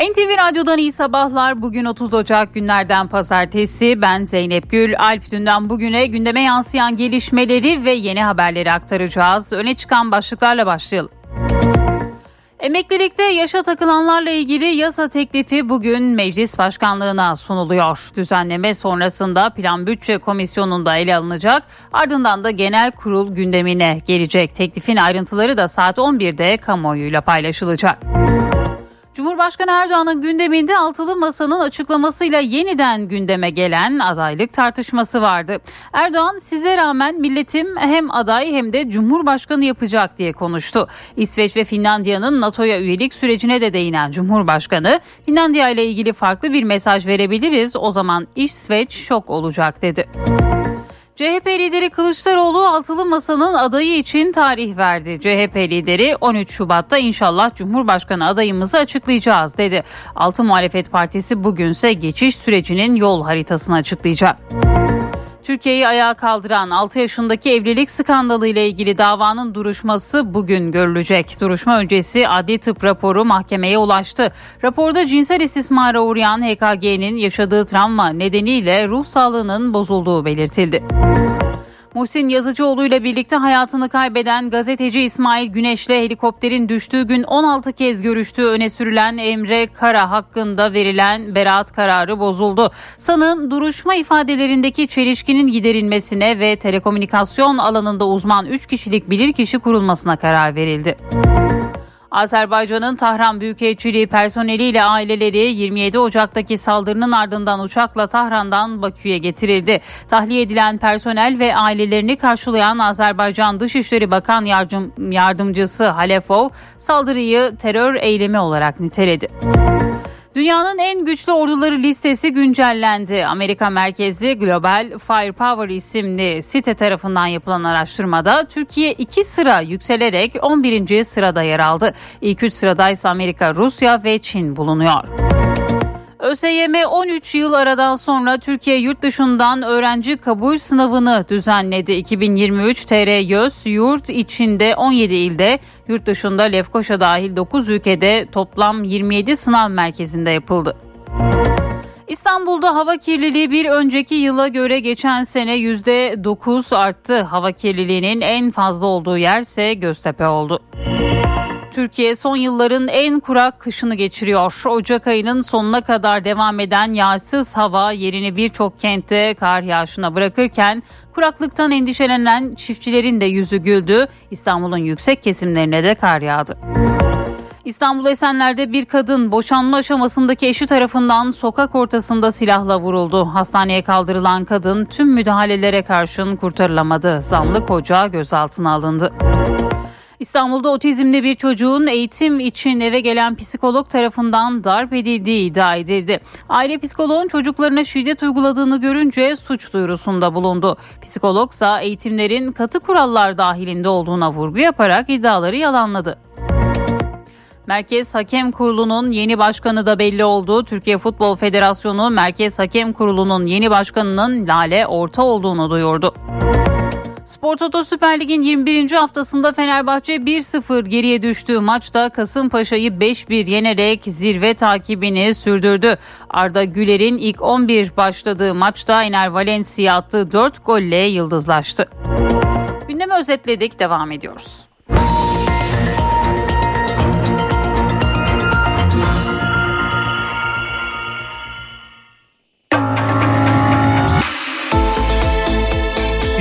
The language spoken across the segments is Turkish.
NTV Radyo'dan iyi sabahlar. Bugün 30 Ocak günlerden pazartesi. Ben Zeynep Gül. Alp dünden bugüne gündeme yansıyan gelişmeleri ve yeni haberleri aktaracağız. Öne çıkan başlıklarla başlayalım. Emeklilikte yaşa takılanlarla ilgili yasa teklifi bugün meclis başkanlığına sunuluyor. Düzenleme sonrasında Plan Bütçe Komisyonu'nda ele alınacak. Ardından da genel kurul gündemine gelecek. Teklifin ayrıntıları da saat 11'de kamuoyuyla paylaşılacak. Cumhurbaşkanı Erdoğan'ın gündeminde altılı masanın açıklamasıyla yeniden gündeme gelen adaylık tartışması vardı. Erdoğan size rağmen milletim hem aday hem de cumhurbaşkanı yapacak diye konuştu. İsveç ve Finlandiya'nın NATO'ya üyelik sürecine de değinen Cumhurbaşkanı Finlandiya ile ilgili farklı bir mesaj verebiliriz o zaman İsveç şok olacak dedi. CHP lideri Kılıçdaroğlu altılı masanın adayı için tarih verdi. CHP lideri 13 Şubat'ta inşallah Cumhurbaşkanı adayımızı açıklayacağız dedi. Altı Muhalefet Partisi bugünse geçiş sürecinin yol haritasını açıklayacak. Türkiye'yi ayağa kaldıran 6 yaşındaki evlilik skandalı ile ilgili davanın duruşması bugün görülecek. Duruşma öncesi adli tıp raporu mahkemeye ulaştı. Raporda cinsel istismara uğrayan HKG'nin yaşadığı travma nedeniyle ruh sağlığının bozulduğu belirtildi. Muhsin Yazıcıoğlu ile birlikte hayatını kaybeden gazeteci İsmail Güneş'le helikopterin düştüğü gün 16 kez görüştüğü öne sürülen Emre Kara hakkında verilen beraat kararı bozuldu. Sanığın duruşma ifadelerindeki çelişkinin giderilmesine ve telekomünikasyon alanında uzman 3 kişilik bilirkişi kurulmasına karar verildi. Azerbaycan'ın Tahran Büyükelçiliği personeliyle aileleri 27 Ocak'taki saldırının ardından uçakla Tahran'dan Bakü'ye getirildi. Tahliye edilen personel ve ailelerini karşılayan Azerbaycan Dışişleri Bakan Yardım, Yardımcısı Halefov saldırıyı terör eylemi olarak niteledi. Dünyanın en güçlü orduları listesi güncellendi. Amerika merkezli Global Firepower isimli site tarafından yapılan araştırmada Türkiye 2 sıra yükselerek 11. sırada yer aldı. İlk 3 sırada ise Amerika, Rusya ve Çin bulunuyor. ÖSYM 13 yıl aradan sonra Türkiye yurt dışından öğrenci kabul sınavını düzenledi. 2023 TR YÖS yurt içinde 17 ilde, yurt dışında Lefkoşa dahil 9 ülkede toplam 27 sınav merkezinde yapıldı. İstanbul'da hava kirliliği bir önceki yıla göre geçen sene %9 arttı. Hava kirliliğinin en fazla olduğu yer ise Göztepe oldu. Türkiye son yılların en kurak kışını geçiriyor. Ocak ayının sonuna kadar devam eden yağsız hava yerini birçok kentte kar yağışına bırakırken kuraklıktan endişelenen çiftçilerin de yüzü güldü. İstanbul'un yüksek kesimlerine de kar yağdı. İstanbul Esenler'de bir kadın boşanma aşamasındaki eşi tarafından sokak ortasında silahla vuruldu. Hastaneye kaldırılan kadın tüm müdahalelere karşın kurtarılamadı. Zanlı koca gözaltına alındı. İstanbul'da otizmli bir çocuğun eğitim için eve gelen psikolog tarafından darp edildiği iddia edildi. Aile psikoloğun çocuklarına şiddet uyguladığını görünce suç duyurusunda bulundu. Psikolog ise eğitimlerin katı kurallar dahilinde olduğuna vurgu yaparak iddiaları yalanladı. Merkez Hakem Kurulu'nun yeni başkanı da belli oldu. Türkiye Futbol Federasyonu Merkez Hakem Kurulu'nun yeni başkanının Lale Orta olduğunu duyurdu. Spor Toto Süper Lig'in 21. haftasında Fenerbahçe 1-0 geriye düştüğü maçta Kasımpaşa'yı 5-1 yenerek zirve takibini sürdürdü. Arda Güler'in ilk 11 başladığı maçta Ener Valencia attığı 4 golle yıldızlaştı. Gündemi özetledik devam ediyoruz.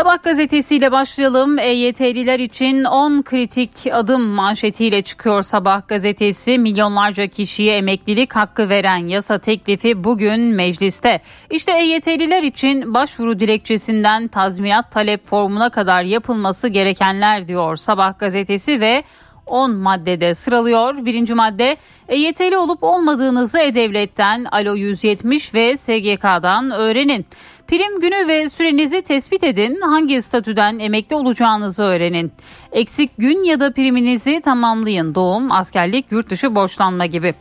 Sabah gazetesiyle başlayalım. EYT'liler için 10 kritik adım manşetiyle çıkıyor Sabah gazetesi. Milyonlarca kişiye emeklilik hakkı veren yasa teklifi bugün mecliste. İşte EYT'liler için başvuru dilekçesinden tazminat talep formuna kadar yapılması gerekenler diyor Sabah gazetesi ve 10 maddede sıralıyor. Birinci madde EYT'li olup olmadığınızı E-Devlet'ten Alo 170 ve SGK'dan öğrenin. Prim günü ve sürenizi tespit edin. Hangi statüden emekli olacağınızı öğrenin. Eksik gün ya da priminizi tamamlayın. Doğum, askerlik, yurt dışı borçlanma gibi.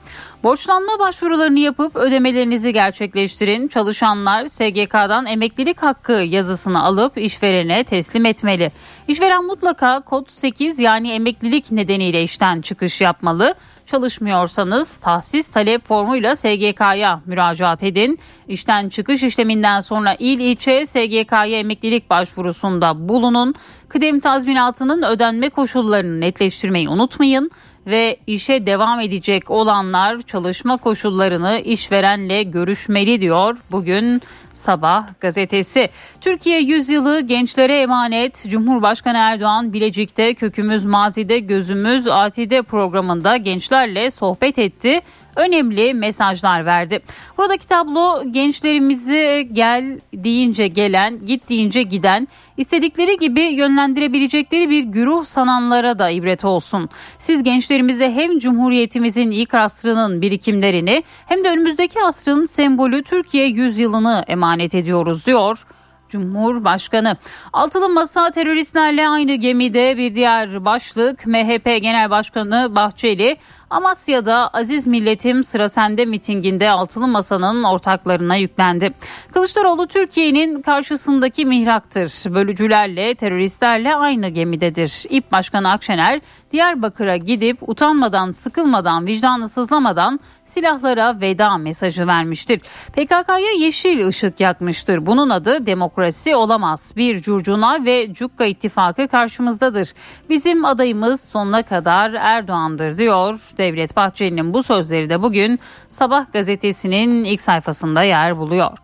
Borçlanma başvurularını yapıp ödemelerinizi gerçekleştirin. Çalışanlar SGK'dan emeklilik hakkı yazısını alıp işverene teslim etmeli. İşveren mutlaka kod 8 yani emeklilik nedeniyle işten çıkış yapmalı. Çalışmıyorsanız tahsis talep formuyla SGK'ya müracaat edin. İşten çıkış işleminden sonra il ilçe SGK'ya emeklilik başvurusunda bulunun. Kıdem tazminatının ödenme koşullarını netleştirmeyi unutmayın ve işe devam edecek olanlar çalışma koşullarını işverenle görüşmeli diyor. Bugün Sabah gazetesi. Türkiye yüzyılı gençlere emanet. Cumhurbaşkanı Erdoğan Bilecik'te kökümüz mazide gözümüz atide programında gençlerle sohbet etti önemli mesajlar verdi. Buradaki tablo gençlerimizi gel deyince gelen, git deyince giden, istedikleri gibi yönlendirebilecekleri bir güruh sananlara da ibret olsun. Siz gençlerimize hem Cumhuriyetimizin ilk asrının birikimlerini hem de önümüzdeki asrın sembolü Türkiye yüzyılını emanet ediyoruz diyor. Cumhurbaşkanı. Altılı Masa teröristlerle aynı gemide bir diğer başlık MHP Genel Başkanı Bahçeli Amasya'da Aziz Milletim sıra sende mitinginde altılı masanın ortaklarına yüklendi. Kılıçdaroğlu Türkiye'nin karşısındaki mihraktır. Bölücülerle, teröristlerle aynı gemidedir. İP Başkanı Akşener Diyarbakır'a gidip utanmadan, sıkılmadan, vicdanı sızlamadan silahlara veda mesajı vermiştir. PKK'ya yeşil ışık yakmıştır. Bunun adı demokrasi olamaz. Bir curcuna ve cukka ittifakı karşımızdadır. Bizim adayımız sonuna kadar Erdoğan'dır diyor Devlet Bahçeli'nin bu sözleri de bugün Sabah gazetesinin ilk sayfasında yer buluyor.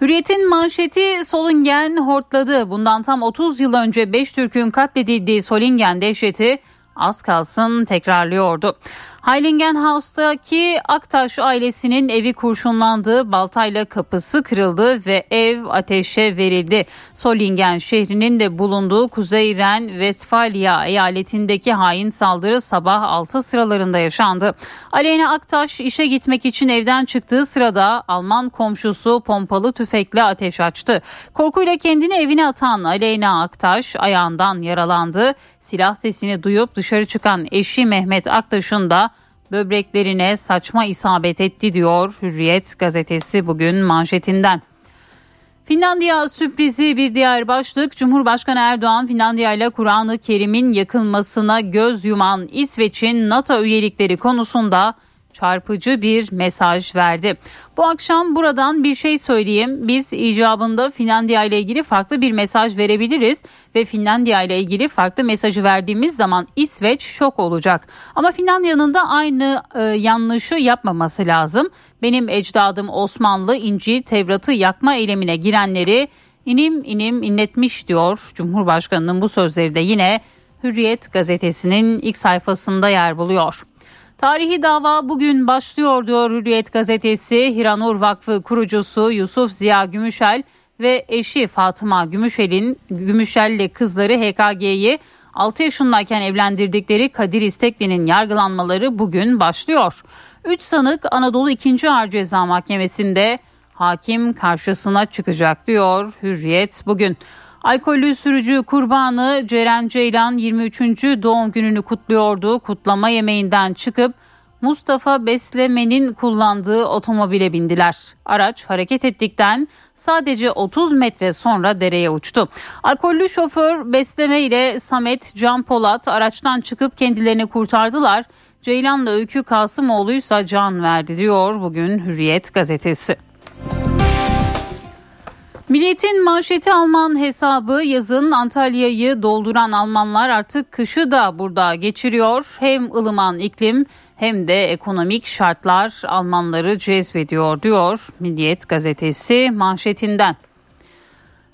Hürriyet'in manşeti Solingen hortladı. Bundan tam 30 yıl önce 5 Türk'ün katledildiği Solingen dehşeti az kalsın tekrarlıyordu. Heiligenhaus'taki Aktaş ailesinin evi kurşunlandı, baltayla kapısı kırıldı ve ev ateşe verildi. Solingen şehrinin de bulunduğu Kuzey Ren Westfalia eyaletindeki hain saldırı sabah 6 sıralarında yaşandı. Aleyna Aktaş işe gitmek için evden çıktığı sırada Alman komşusu pompalı tüfekle ateş açtı. Korkuyla kendini evine atan Aleyna Aktaş ayağından yaralandı. Silah sesini duyup dışarı çıkan eşi Mehmet Aktaş'ın da böbreklerine saçma isabet etti diyor Hürriyet gazetesi bugün manşetinden. Finlandiya sürprizi bir diğer başlık. Cumhurbaşkanı Erdoğan Finlandiya ile Kur'an-ı Kerim'in yakılmasına göz yuman İsveç'in NATO üyelikleri konusunda çarpıcı bir mesaj verdi. Bu akşam buradan bir şey söyleyeyim. Biz icabında Finlandiya ile ilgili farklı bir mesaj verebiliriz ve Finlandiya ile ilgili farklı mesajı verdiğimiz zaman İsveç şok olacak. Ama Finlandiya'nın da aynı e, yanlışı yapmaması lazım. Benim ecdadım Osmanlı İncil Tevrat'ı yakma eylemine girenleri inim inim inletmiş diyor. Cumhurbaşkanının bu sözleri de yine Hürriyet gazetesinin ilk sayfasında yer buluyor. Tarihi dava bugün başlıyor diyor Hürriyet gazetesi. Hiranur Vakfı kurucusu Yusuf Ziya Gümüşel ve eşi Fatıma Gümüşel'in Gümüşel'le kızları HKG'yi 6 yaşındayken evlendirdikleri Kadir İstekli'nin yargılanmaları bugün başlıyor. 3 sanık Anadolu 2. Ağır Ceza Mahkemesi'nde hakim karşısına çıkacak diyor Hürriyet bugün. Alkollü sürücü kurbanı Ceren Ceylan 23. doğum gününü kutluyordu. Kutlama yemeğinden çıkıp Mustafa Besleme'nin kullandığı otomobile bindiler. Araç hareket ettikten sadece 30 metre sonra dereye uçtu. Alkollü şoför Besleme ile Samet Can Polat araçtan çıkıp kendilerini kurtardılar. Ceylan'la Öykü Kasımoğlu ise can verdi diyor bugün Hürriyet gazetesi. Milliyetin manşeti Alman hesabı yazın Antalya'yı dolduran Almanlar artık kışı da burada geçiriyor. Hem ılıman iklim hem de ekonomik şartlar Almanları cezbediyor diyor Milliyet gazetesi manşetinden.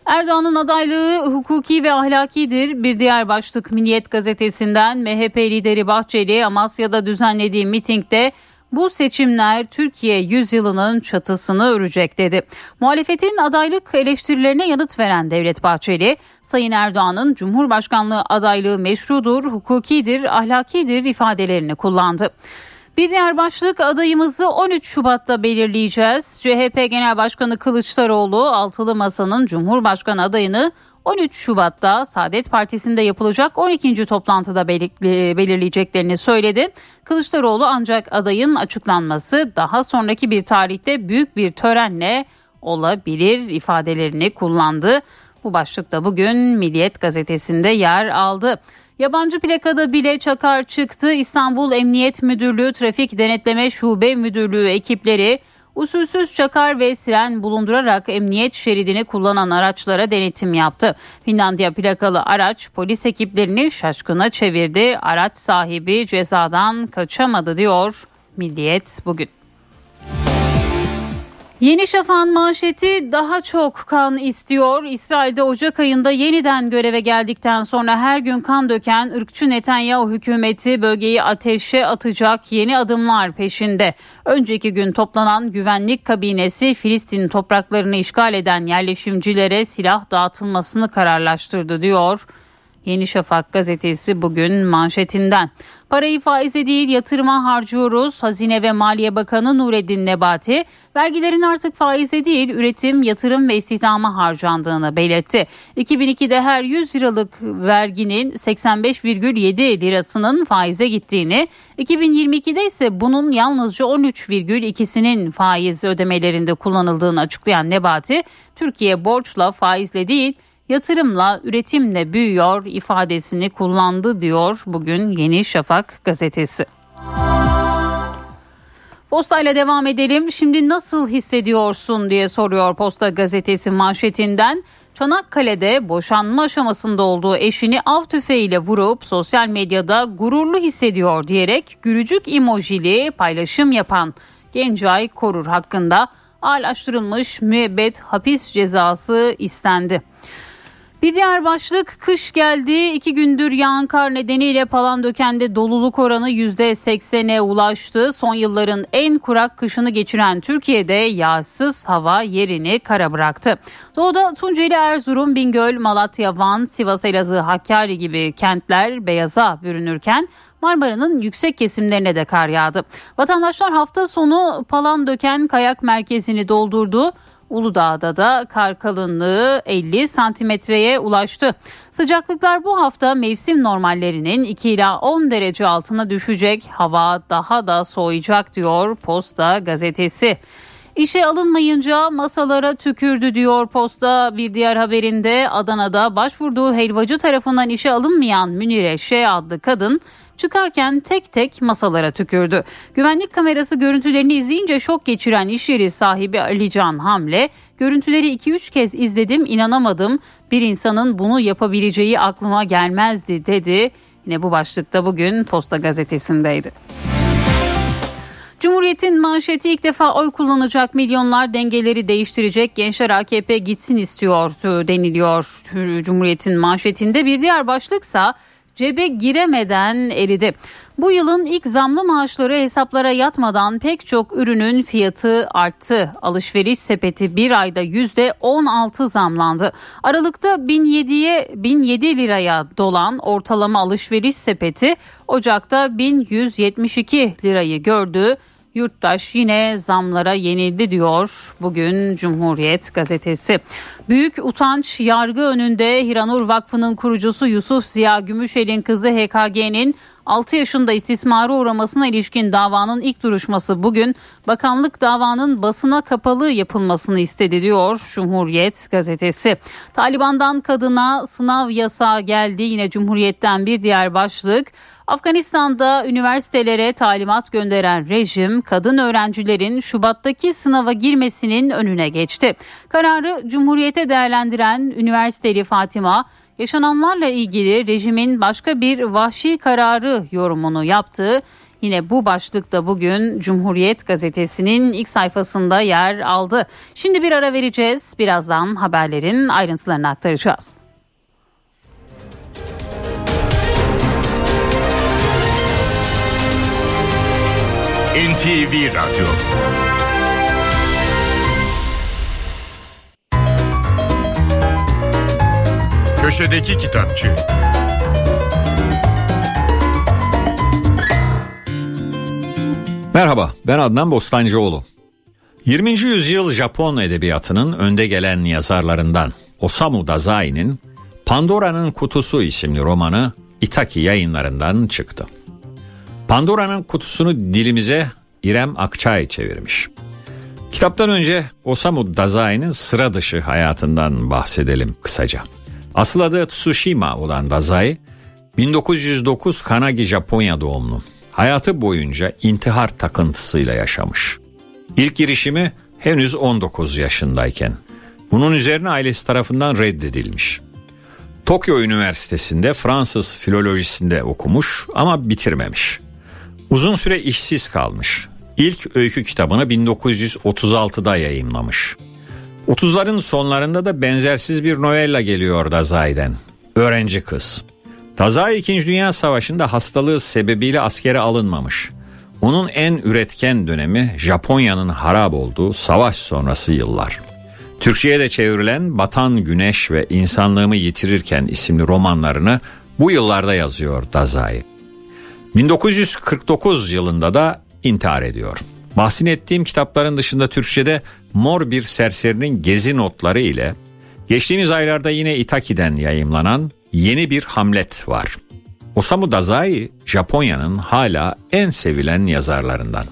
Erdoğan'ın adaylığı hukuki ve ahlakidir. Bir diğer başlık Milliyet gazetesinden MHP lideri Bahçeli Amasya'da düzenlediği mitingde bu seçimler Türkiye yüzyılının çatısını örecek dedi. Muhalefetin adaylık eleştirilerine yanıt veren Devlet Bahçeli, Sayın Erdoğan'ın Cumhurbaşkanlığı adaylığı meşrudur, hukukidir, ahlakidir ifadelerini kullandı. Bir diğer başlık adayımızı 13 Şubat'ta belirleyeceğiz. CHP Genel Başkanı Kılıçdaroğlu altılı masanın Cumhurbaşkanı adayını 13 Şubat'ta Saadet Partisi'nde yapılacak 12. toplantıda belirleyeceklerini söyledi. Kılıçdaroğlu ancak adayın açıklanması daha sonraki bir tarihte büyük bir törenle olabilir ifadelerini kullandı. Bu başlıkta bugün Milliyet gazetesinde yer aldı. Yabancı plakada bile çakar çıktı. İstanbul Emniyet Müdürlüğü Trafik Denetleme Şube Müdürlüğü ekipleri usulsüz çakar ve siren bulundurarak emniyet şeridini kullanan araçlara denetim yaptı. Finlandiya plakalı araç polis ekiplerini şaşkına çevirdi. Araç sahibi cezadan kaçamadı diyor Milliyet bugün. Yeni Şafak'ın manşeti daha çok kan istiyor. İsrail'de Ocak ayında yeniden göreve geldikten sonra her gün kan döken ırkçı Netanyahu hükümeti bölgeyi ateşe atacak yeni adımlar peşinde. Önceki gün toplanan güvenlik kabinesi Filistin topraklarını işgal eden yerleşimcilere silah dağıtılmasını kararlaştırdı diyor. Yeni Şafak gazetesi bugün manşetinden. Parayı faize değil yatırıma harcıyoruz. Hazine ve Maliye Bakanı Nureddin Nebati vergilerin artık faize değil üretim, yatırım ve istihdama harcandığını belirtti. 2002'de her 100 liralık verginin 85,7 lirasının faize gittiğini, 2022'de ise bunun yalnızca 13,2'sinin faiz ödemelerinde kullanıldığını açıklayan Nebati, Türkiye borçla faizle değil yatırımla, üretimle büyüyor ifadesini kullandı diyor bugün Yeni Şafak gazetesi. Posta ile devam edelim. Şimdi nasıl hissediyorsun diye soruyor Posta gazetesi manşetinden. Çanakkale'de boşanma aşamasında olduğu eşini av tüfeğiyle vurup sosyal medyada gururlu hissediyor diyerek gürücük emojili paylaşım yapan Gencay Korur hakkında ağırlaştırılmış müebbet hapis cezası istendi. Bir diğer başlık kış geldi. İki gündür yağan kar nedeniyle Palandöken'de doluluk oranı %80'e ulaştı. Son yılların en kurak kışını geçiren Türkiye'de yağsız hava yerini kara bıraktı. Doğuda Tunceli, Erzurum, Bingöl, Malatya, Van, Sivas, Elazığ, Hakkari gibi kentler beyaza bürünürken Marmara'nın yüksek kesimlerine de kar yağdı. Vatandaşlar hafta sonu Palandöken kayak merkezini doldurdu. Uludağ'da da kar kalınlığı 50 santimetreye ulaştı. Sıcaklıklar bu hafta mevsim normallerinin 2 ila 10 derece altına düşecek. Hava daha da soğuyacak diyor Posta gazetesi. İşe alınmayınca masalara tükürdü diyor Posta bir diğer haberinde Adana'da başvurduğu helvacı tarafından işe alınmayan Münire Ş adlı kadın çıkarken tek tek masalara tükürdü. Güvenlik kamerası görüntülerini izleyince şok geçiren iş yeri sahibi Alican Hamle, görüntüleri 2-3 kez izledim inanamadım bir insanın bunu yapabileceği aklıma gelmezdi dedi. Yine bu başlıkta bugün Posta gazetesindeydi. Cumhuriyet'in manşeti ilk defa oy kullanacak milyonlar dengeleri değiştirecek gençler AKP gitsin istiyor deniliyor Cumhuriyet'in manşetinde. Bir diğer başlıksa cebe giremeden eridi. Bu yılın ilk zamlı maaşları hesaplara yatmadan pek çok ürünün fiyatı arttı. Alışveriş sepeti bir ayda %16 zamlandı. Aralıkta 1007'ye 1007 liraya dolan ortalama alışveriş sepeti Ocak'ta 1172 lirayı gördü. Yurttaş yine zamlara yenildi diyor bugün Cumhuriyet gazetesi. Büyük utanç yargı önünde Hiranur Vakfı'nın kurucusu Yusuf Ziya Gümüşel'in kızı HKG'nin 6 yaşında istismara uğramasına ilişkin davanın ilk duruşması bugün bakanlık davanın basına kapalı yapılmasını istedi diyor Cumhuriyet gazetesi. Taliban'dan kadına sınav yasağı geldi yine Cumhuriyet'ten bir diğer başlık Afganistan'da üniversitelere talimat gönderen rejim kadın öğrencilerin Şubat'taki sınava girmesinin önüne geçti. Kararı Cumhuriyete değerlendiren üniversiteli Fatima yaşananlarla ilgili rejimin başka bir vahşi kararı yorumunu yaptı. Yine bu başlıkta bugün Cumhuriyet gazetesinin ilk sayfasında yer aldı. Şimdi bir ara vereceğiz. Birazdan haberlerin ayrıntılarını aktaracağız. NTV Radyo Köşedeki Kitapçı Merhaba ben Adnan Bostancıoğlu. 20. yüzyıl Japon edebiyatının önde gelen yazarlarından Osamu Dazai'nin Pandora'nın Kutusu isimli romanı Itaki yayınlarından çıktı. Pandora'nın kutusunu dilimize İrem Akçay çevirmiş. Kitaptan önce Osamu Dazai'nin sıra dışı hayatından bahsedelim kısaca. Asıl adı Tsushima olan Dazai, 1909 Kanagi Japonya doğumlu. Hayatı boyunca intihar takıntısıyla yaşamış. İlk girişimi henüz 19 yaşındayken. Bunun üzerine ailesi tarafından reddedilmiş. Tokyo Üniversitesi'nde Fransız filolojisinde okumuş ama bitirmemiş. Uzun süre işsiz kalmış. İlk öykü kitabını 1936'da yayımlamış. 30'ların sonlarında da benzersiz bir novella geliyor Dazai'den. Öğrenci kız. Dazai 2. Dünya Savaşı'nda hastalığı sebebiyle askere alınmamış. Onun en üretken dönemi Japonya'nın harap olduğu savaş sonrası yıllar. Türkçe'ye de çevrilen Batan Güneş ve İnsanlığımı Yitirirken isimli romanlarını bu yıllarda yazıyor Dazai. 1949 yılında da intihar ediyor. Bahsin ettiğim kitapların dışında Türkçe'de Mor Bir Serserinin Gezi Notları ile geçtiğimiz aylarda yine Itaki'den yayımlanan Yeni Bir Hamlet var. Osamu Dazai Japonya'nın hala en sevilen yazarlarından.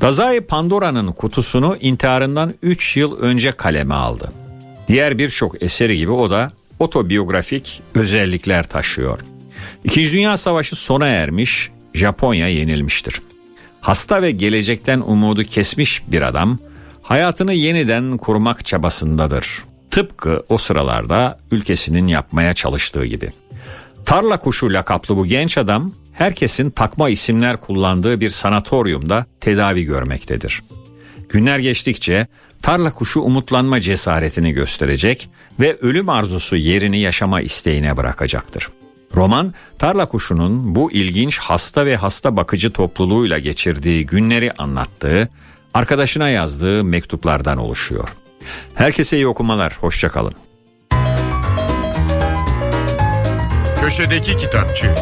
Dazai Pandora'nın kutusunu intiharından 3 yıl önce kaleme aldı. Diğer birçok eseri gibi o da otobiyografik özellikler taşıyor. İkinci Dünya Savaşı sona ermiş, Japonya yenilmiştir. Hasta ve gelecekten umudu kesmiş bir adam hayatını yeniden kurmak çabasındadır. Tıpkı o sıralarda ülkesinin yapmaya çalıştığı gibi. Tarla kuşu lakaplı bu genç adam herkesin takma isimler kullandığı bir sanatoryumda tedavi görmektedir. Günler geçtikçe tarla kuşu umutlanma cesaretini gösterecek ve ölüm arzusu yerini yaşama isteğine bırakacaktır. Roman tarla kuşunun bu ilginç hasta ve hasta bakıcı topluluğuyla geçirdiği günleri anlattığı, arkadaşına yazdığı mektuplardan oluşuyor. Herkese iyi okumalar, hoşçakalın. Köşedeki Kitapçı.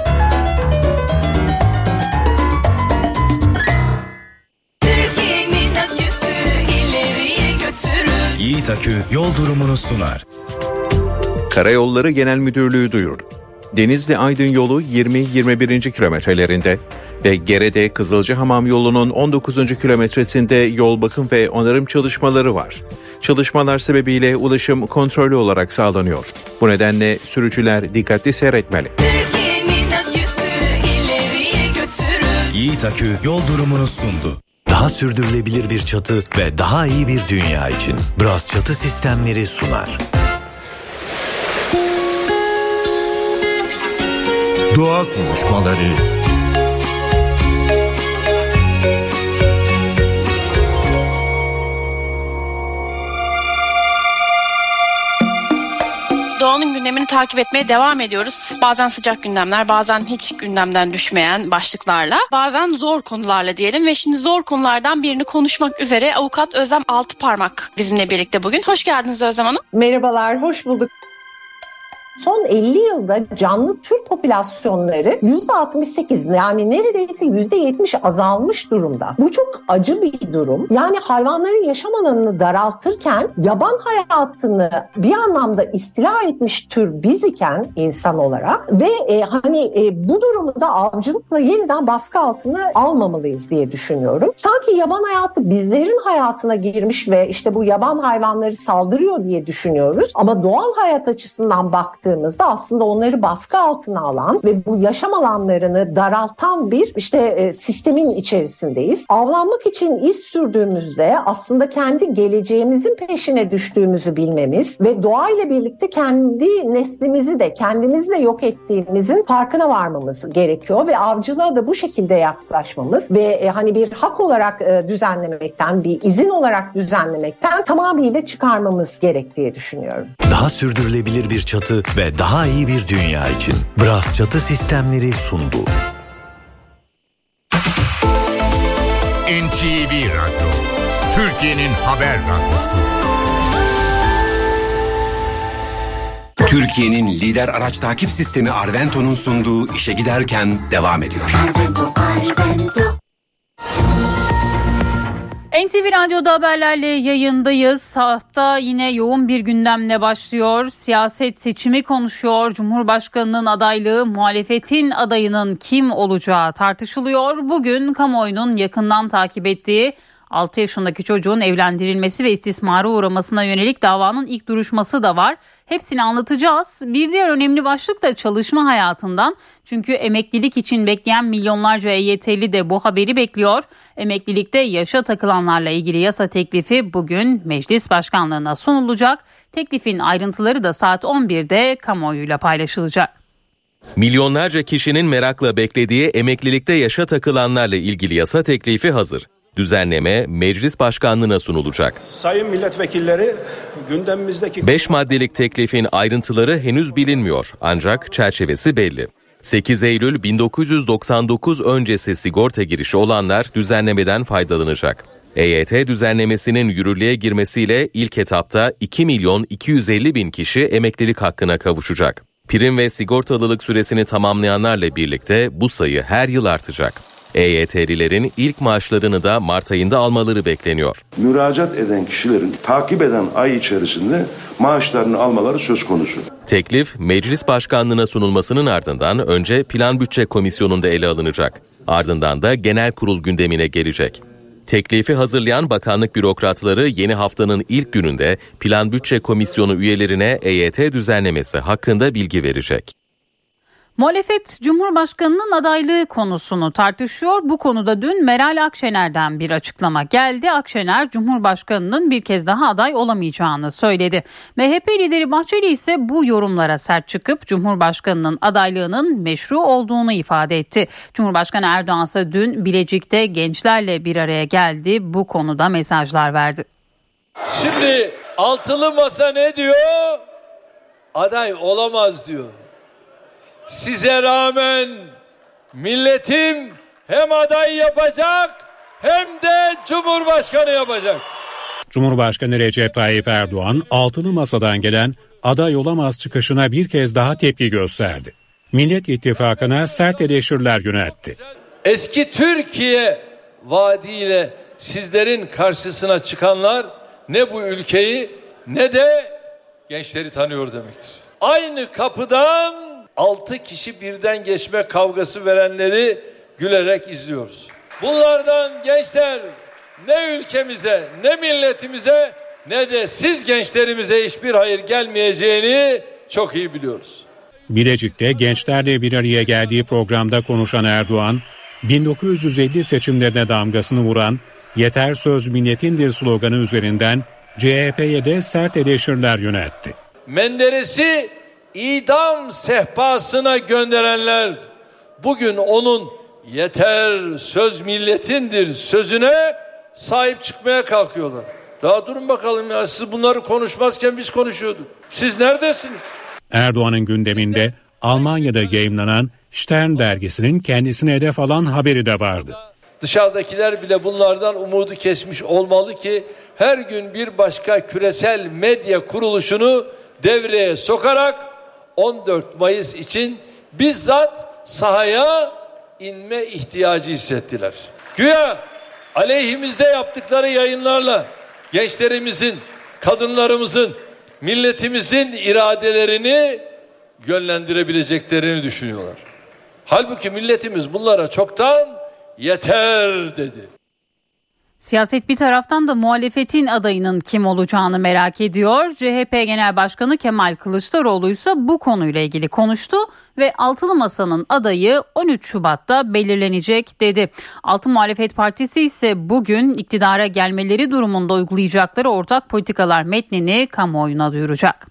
Yiğit Akü yol durumunu sunar. Karayolları Genel Müdürlüğü duyurdu. Denizli Aydın yolu 20-21. kilometrelerinde ve Gerede Kızılcahamam yolunun 19. kilometresinde yol bakım ve onarım çalışmaları var. Çalışmalar sebebiyle ulaşım kontrollü olarak sağlanıyor. Bu nedenle sürücüler dikkatli seyretmeli. Yiğit Akü yol durumunu sundu. Daha sürdürülebilir bir çatı ve daha iyi bir dünya için Bras Çatı Sistemleri sunar. Doğa konuşmaları Doğanın gündemini takip etmeye devam ediyoruz. Bazen sıcak gündemler, bazen hiç gündemden düşmeyen başlıklarla, bazen zor konularla diyelim ve şimdi zor konulardan birini konuşmak üzere avukat Özlem Altıparmak bizimle birlikte bugün. Hoş geldiniz Özlem Hanım. Merhabalar, hoş bulduk. Son 50 yılda canlı tür popülasyonları %68 yani neredeyse %70 azalmış durumda. Bu çok acı bir durum. Yani hayvanların yaşam alanını daraltırken yaban hayatını bir anlamda istila etmiş tür biz iken insan olarak ve e, hani e, bu durumu da avcılıkla yeniden baskı altına almamalıyız diye düşünüyorum. Sanki yaban hayatı bizlerin hayatına girmiş ve işte bu yaban hayvanları saldırıyor diye düşünüyoruz. Ama doğal hayat açısından baktığımızda aslında onları baskı altına alan ve bu yaşam alanlarını daraltan bir işte e, sistemin içerisindeyiz. Avlanmak için iz sürdüğümüzde aslında kendi geleceğimizin peşine düştüğümüzü bilmemiz ve doğayla birlikte kendi neslimizi de kendimizi de yok ettiğimizin farkına varmamız gerekiyor ve avcılığa da bu şekilde yaklaşmamız ve e, hani bir hak olarak e, düzenlemekten, bir izin olarak düzenlemekten tamamıyla çıkarmamız gerek diye düşünüyorum. Daha sürdürülebilir bir çatı ve daha iyi bir dünya için Bras Çatı Sistemleri sundu. NTV Radyo Türkiye'nin haber radyosu Türkiye'nin lider araç takip sistemi Arvento'nun sunduğu işe giderken devam ediyor. NTV Radyo'da haberlerle yayındayız. Hafta yine yoğun bir gündemle başlıyor. Siyaset seçimi konuşuyor. Cumhurbaşkanının adaylığı, muhalefetin adayının kim olacağı tartışılıyor. Bugün kamuoyunun yakından takip ettiği 6 yaşındaki çocuğun evlendirilmesi ve istismara uğramasına yönelik davanın ilk duruşması da var. Hepsini anlatacağız. Bir diğer önemli başlık da çalışma hayatından. Çünkü emeklilik için bekleyen milyonlarca EYT'li de bu haberi bekliyor. Emeklilikte yaşa takılanlarla ilgili yasa teklifi bugün meclis başkanlığına sunulacak. Teklifin ayrıntıları da saat 11'de kamuoyuyla paylaşılacak. Milyonlarca kişinin merakla beklediği emeklilikte yaşa takılanlarla ilgili yasa teklifi hazır. Düzenleme meclis başkanlığına sunulacak. Sayın milletvekilleri gündemimizdeki 5 maddelik teklifin ayrıntıları henüz bilinmiyor ancak çerçevesi belli. 8 Eylül 1999 öncesi sigorta girişi olanlar düzenlemeden faydalanacak. EYT düzenlemesinin yürürlüğe girmesiyle ilk etapta 2 milyon 250 bin kişi emeklilik hakkına kavuşacak. Prim ve sigortalılık süresini tamamlayanlarla birlikte bu sayı her yıl artacak. EYT'lilerin ilk maaşlarını da Mart ayında almaları bekleniyor. müracaat eden kişilerin takip eden ay içerisinde maaşlarını almaları söz konusu. Teklif meclis başkanlığına sunulmasının ardından önce Plan Bütçe Komisyonu'nda ele alınacak. Ardından da genel kurul gündemine gelecek. Teklifi hazırlayan bakanlık bürokratları yeni haftanın ilk gününde Plan Bütçe Komisyonu üyelerine EYT düzenlemesi hakkında bilgi verecek. Muhalefet Cumhurbaşkanı'nın adaylığı konusunu tartışıyor. Bu konuda dün Meral Akşener'den bir açıklama geldi. Akşener Cumhurbaşkanı'nın bir kez daha aday olamayacağını söyledi. MHP lideri Bahçeli ise bu yorumlara sert çıkıp Cumhurbaşkanı'nın adaylığının meşru olduğunu ifade etti. Cumhurbaşkanı Erdoğan ise dün Bilecik'te gençlerle bir araya geldi. Bu konuda mesajlar verdi. Şimdi altılı masa ne diyor? Aday olamaz diyor. Size rağmen milletim hem aday yapacak hem de cumhurbaşkanı yapacak. Cumhurbaşkanı Recep Tayyip Erdoğan altılı masadan gelen aday olamaz çıkışına bir kez daha tepki gösterdi. Millet İttifakı'na sert eleştiriler yöneltti. Eski Türkiye vaadiyle sizlerin karşısına çıkanlar ne bu ülkeyi ne de gençleri tanıyor demektir. Aynı kapıdan altı kişi birden geçme kavgası verenleri gülerek izliyoruz. Bunlardan gençler ne ülkemize ne milletimize ne de siz gençlerimize hiçbir hayır gelmeyeceğini çok iyi biliyoruz. Bilecik'te gençlerle bir araya geldiği programda konuşan Erdoğan, 1950 seçimlerine damgasını vuran Yeter Söz Milletindir sloganı üzerinden CHP'ye de sert eleştiriler yöneltti. Menderes'i idam sehpasına gönderenler bugün onun yeter söz milletindir sözüne sahip çıkmaya kalkıyorlar. Daha durun bakalım ya siz bunları konuşmazken biz konuşuyorduk. Siz neredesiniz? Erdoğan'ın gündeminde Almanya'da yayımlanan Stern dergisinin kendisine hedef alan haberi de vardı. Dışarıdakiler bile bunlardan umudu kesmiş olmalı ki her gün bir başka küresel medya kuruluşunu devreye sokarak 14 Mayıs için bizzat sahaya inme ihtiyacı hissettiler. Güya aleyhimizde yaptıkları yayınlarla gençlerimizin, kadınlarımızın, milletimizin iradelerini yönlendirebileceklerini düşünüyorlar. Halbuki milletimiz bunlara çoktan yeter dedi. Siyaset bir taraftan da muhalefetin adayının kim olacağını merak ediyor. CHP Genel Başkanı Kemal Kılıçdaroğlu ise bu konuyla ilgili konuştu ve Altılı Masa'nın adayı 13 Şubat'ta belirlenecek dedi. Altı Muhalefet Partisi ise bugün iktidara gelmeleri durumunda uygulayacakları ortak politikalar metnini kamuoyuna duyuracak.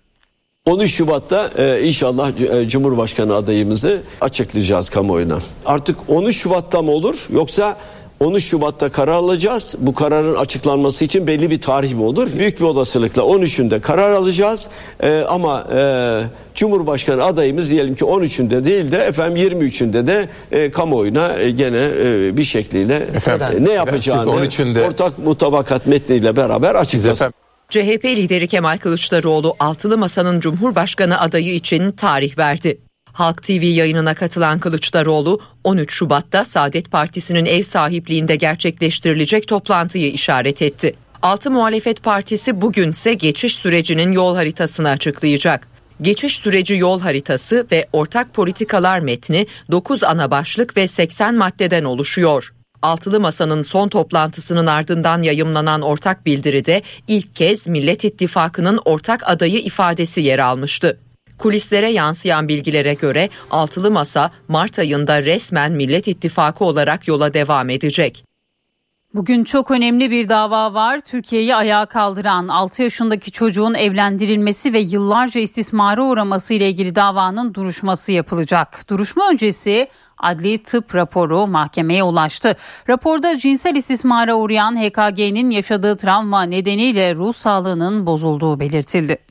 13 Şubat'ta e, inşallah e, Cumhurbaşkanı adayımızı açıklayacağız kamuoyuna. Artık 13 Şubat'ta mı olur yoksa 13 Şubat'ta karar alacağız. Bu kararın açıklanması için belli bir tarih mi olur? Büyük bir olasılıkla 13'ünde karar alacağız. E, ama e, Cumhurbaşkanı adayımız diyelim ki 13'ünde değil de efendim 23'ünde de e, kamuoyuna e, gene e, bir şekliyle Efendim, e, ne yapacağını siz 13'ünde ortak mutabakat metniyle beraber açıklayacağız. CHP lideri Kemal Kılıçdaroğlu altılı masanın Cumhurbaşkanı adayı için tarih verdi. Halk TV yayınına katılan Kılıçdaroğlu 13 Şubat'ta Saadet Partisi'nin ev sahipliğinde gerçekleştirilecek toplantıyı işaret etti. Altı Muhalefet Partisi bugünse geçiş sürecinin yol haritasını açıklayacak. Geçiş süreci yol haritası ve ortak politikalar metni 9 ana başlık ve 80 maddeden oluşuyor. Altılı Masa'nın son toplantısının ardından yayımlanan ortak bildiride ilk kez Millet İttifakı'nın ortak adayı ifadesi yer almıştı. Kulislere yansıyan bilgilere göre Altılı Masa Mart ayında resmen Millet İttifakı olarak yola devam edecek. Bugün çok önemli bir dava var. Türkiye'yi ayağa kaldıran 6 yaşındaki çocuğun evlendirilmesi ve yıllarca istismara uğraması ile ilgili davanın duruşması yapılacak. Duruşma öncesi adli tıp raporu mahkemeye ulaştı. Raporda cinsel istismara uğrayan HKG'nin yaşadığı travma nedeniyle ruh sağlığının bozulduğu belirtildi.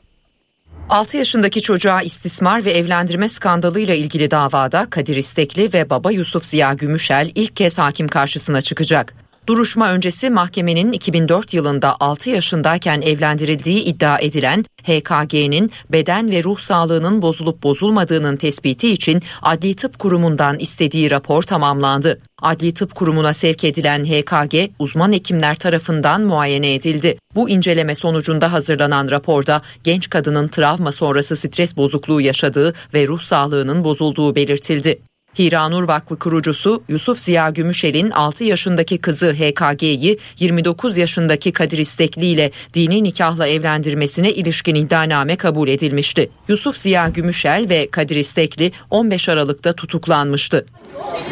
6 yaşındaki çocuğa istismar ve evlendirme skandalıyla ilgili davada Kadir İstekli ve baba Yusuf Ziya Gümüşel ilk kez hakim karşısına çıkacak. Duruşma öncesi mahkemenin 2004 yılında 6 yaşındayken evlendirildiği iddia edilen HKG'nin beden ve ruh sağlığının bozulup bozulmadığının tespiti için Adli Tıp Kurumu'ndan istediği rapor tamamlandı. Adli Tıp Kurumu'na sevk edilen HKG uzman hekimler tarafından muayene edildi. Bu inceleme sonucunda hazırlanan raporda genç kadının travma sonrası stres bozukluğu yaşadığı ve ruh sağlığının bozulduğu belirtildi. Hiranur Vakfı kurucusu Yusuf Ziya Gümüşel'in 6 yaşındaki kızı HKG'yi 29 yaşındaki Kadir İstekli ile dini nikahla evlendirmesine ilişkin iddianame kabul edilmişti. Yusuf Ziya Gümüşel ve Kadir İstekli 15 Aralık'ta tutuklanmıştı.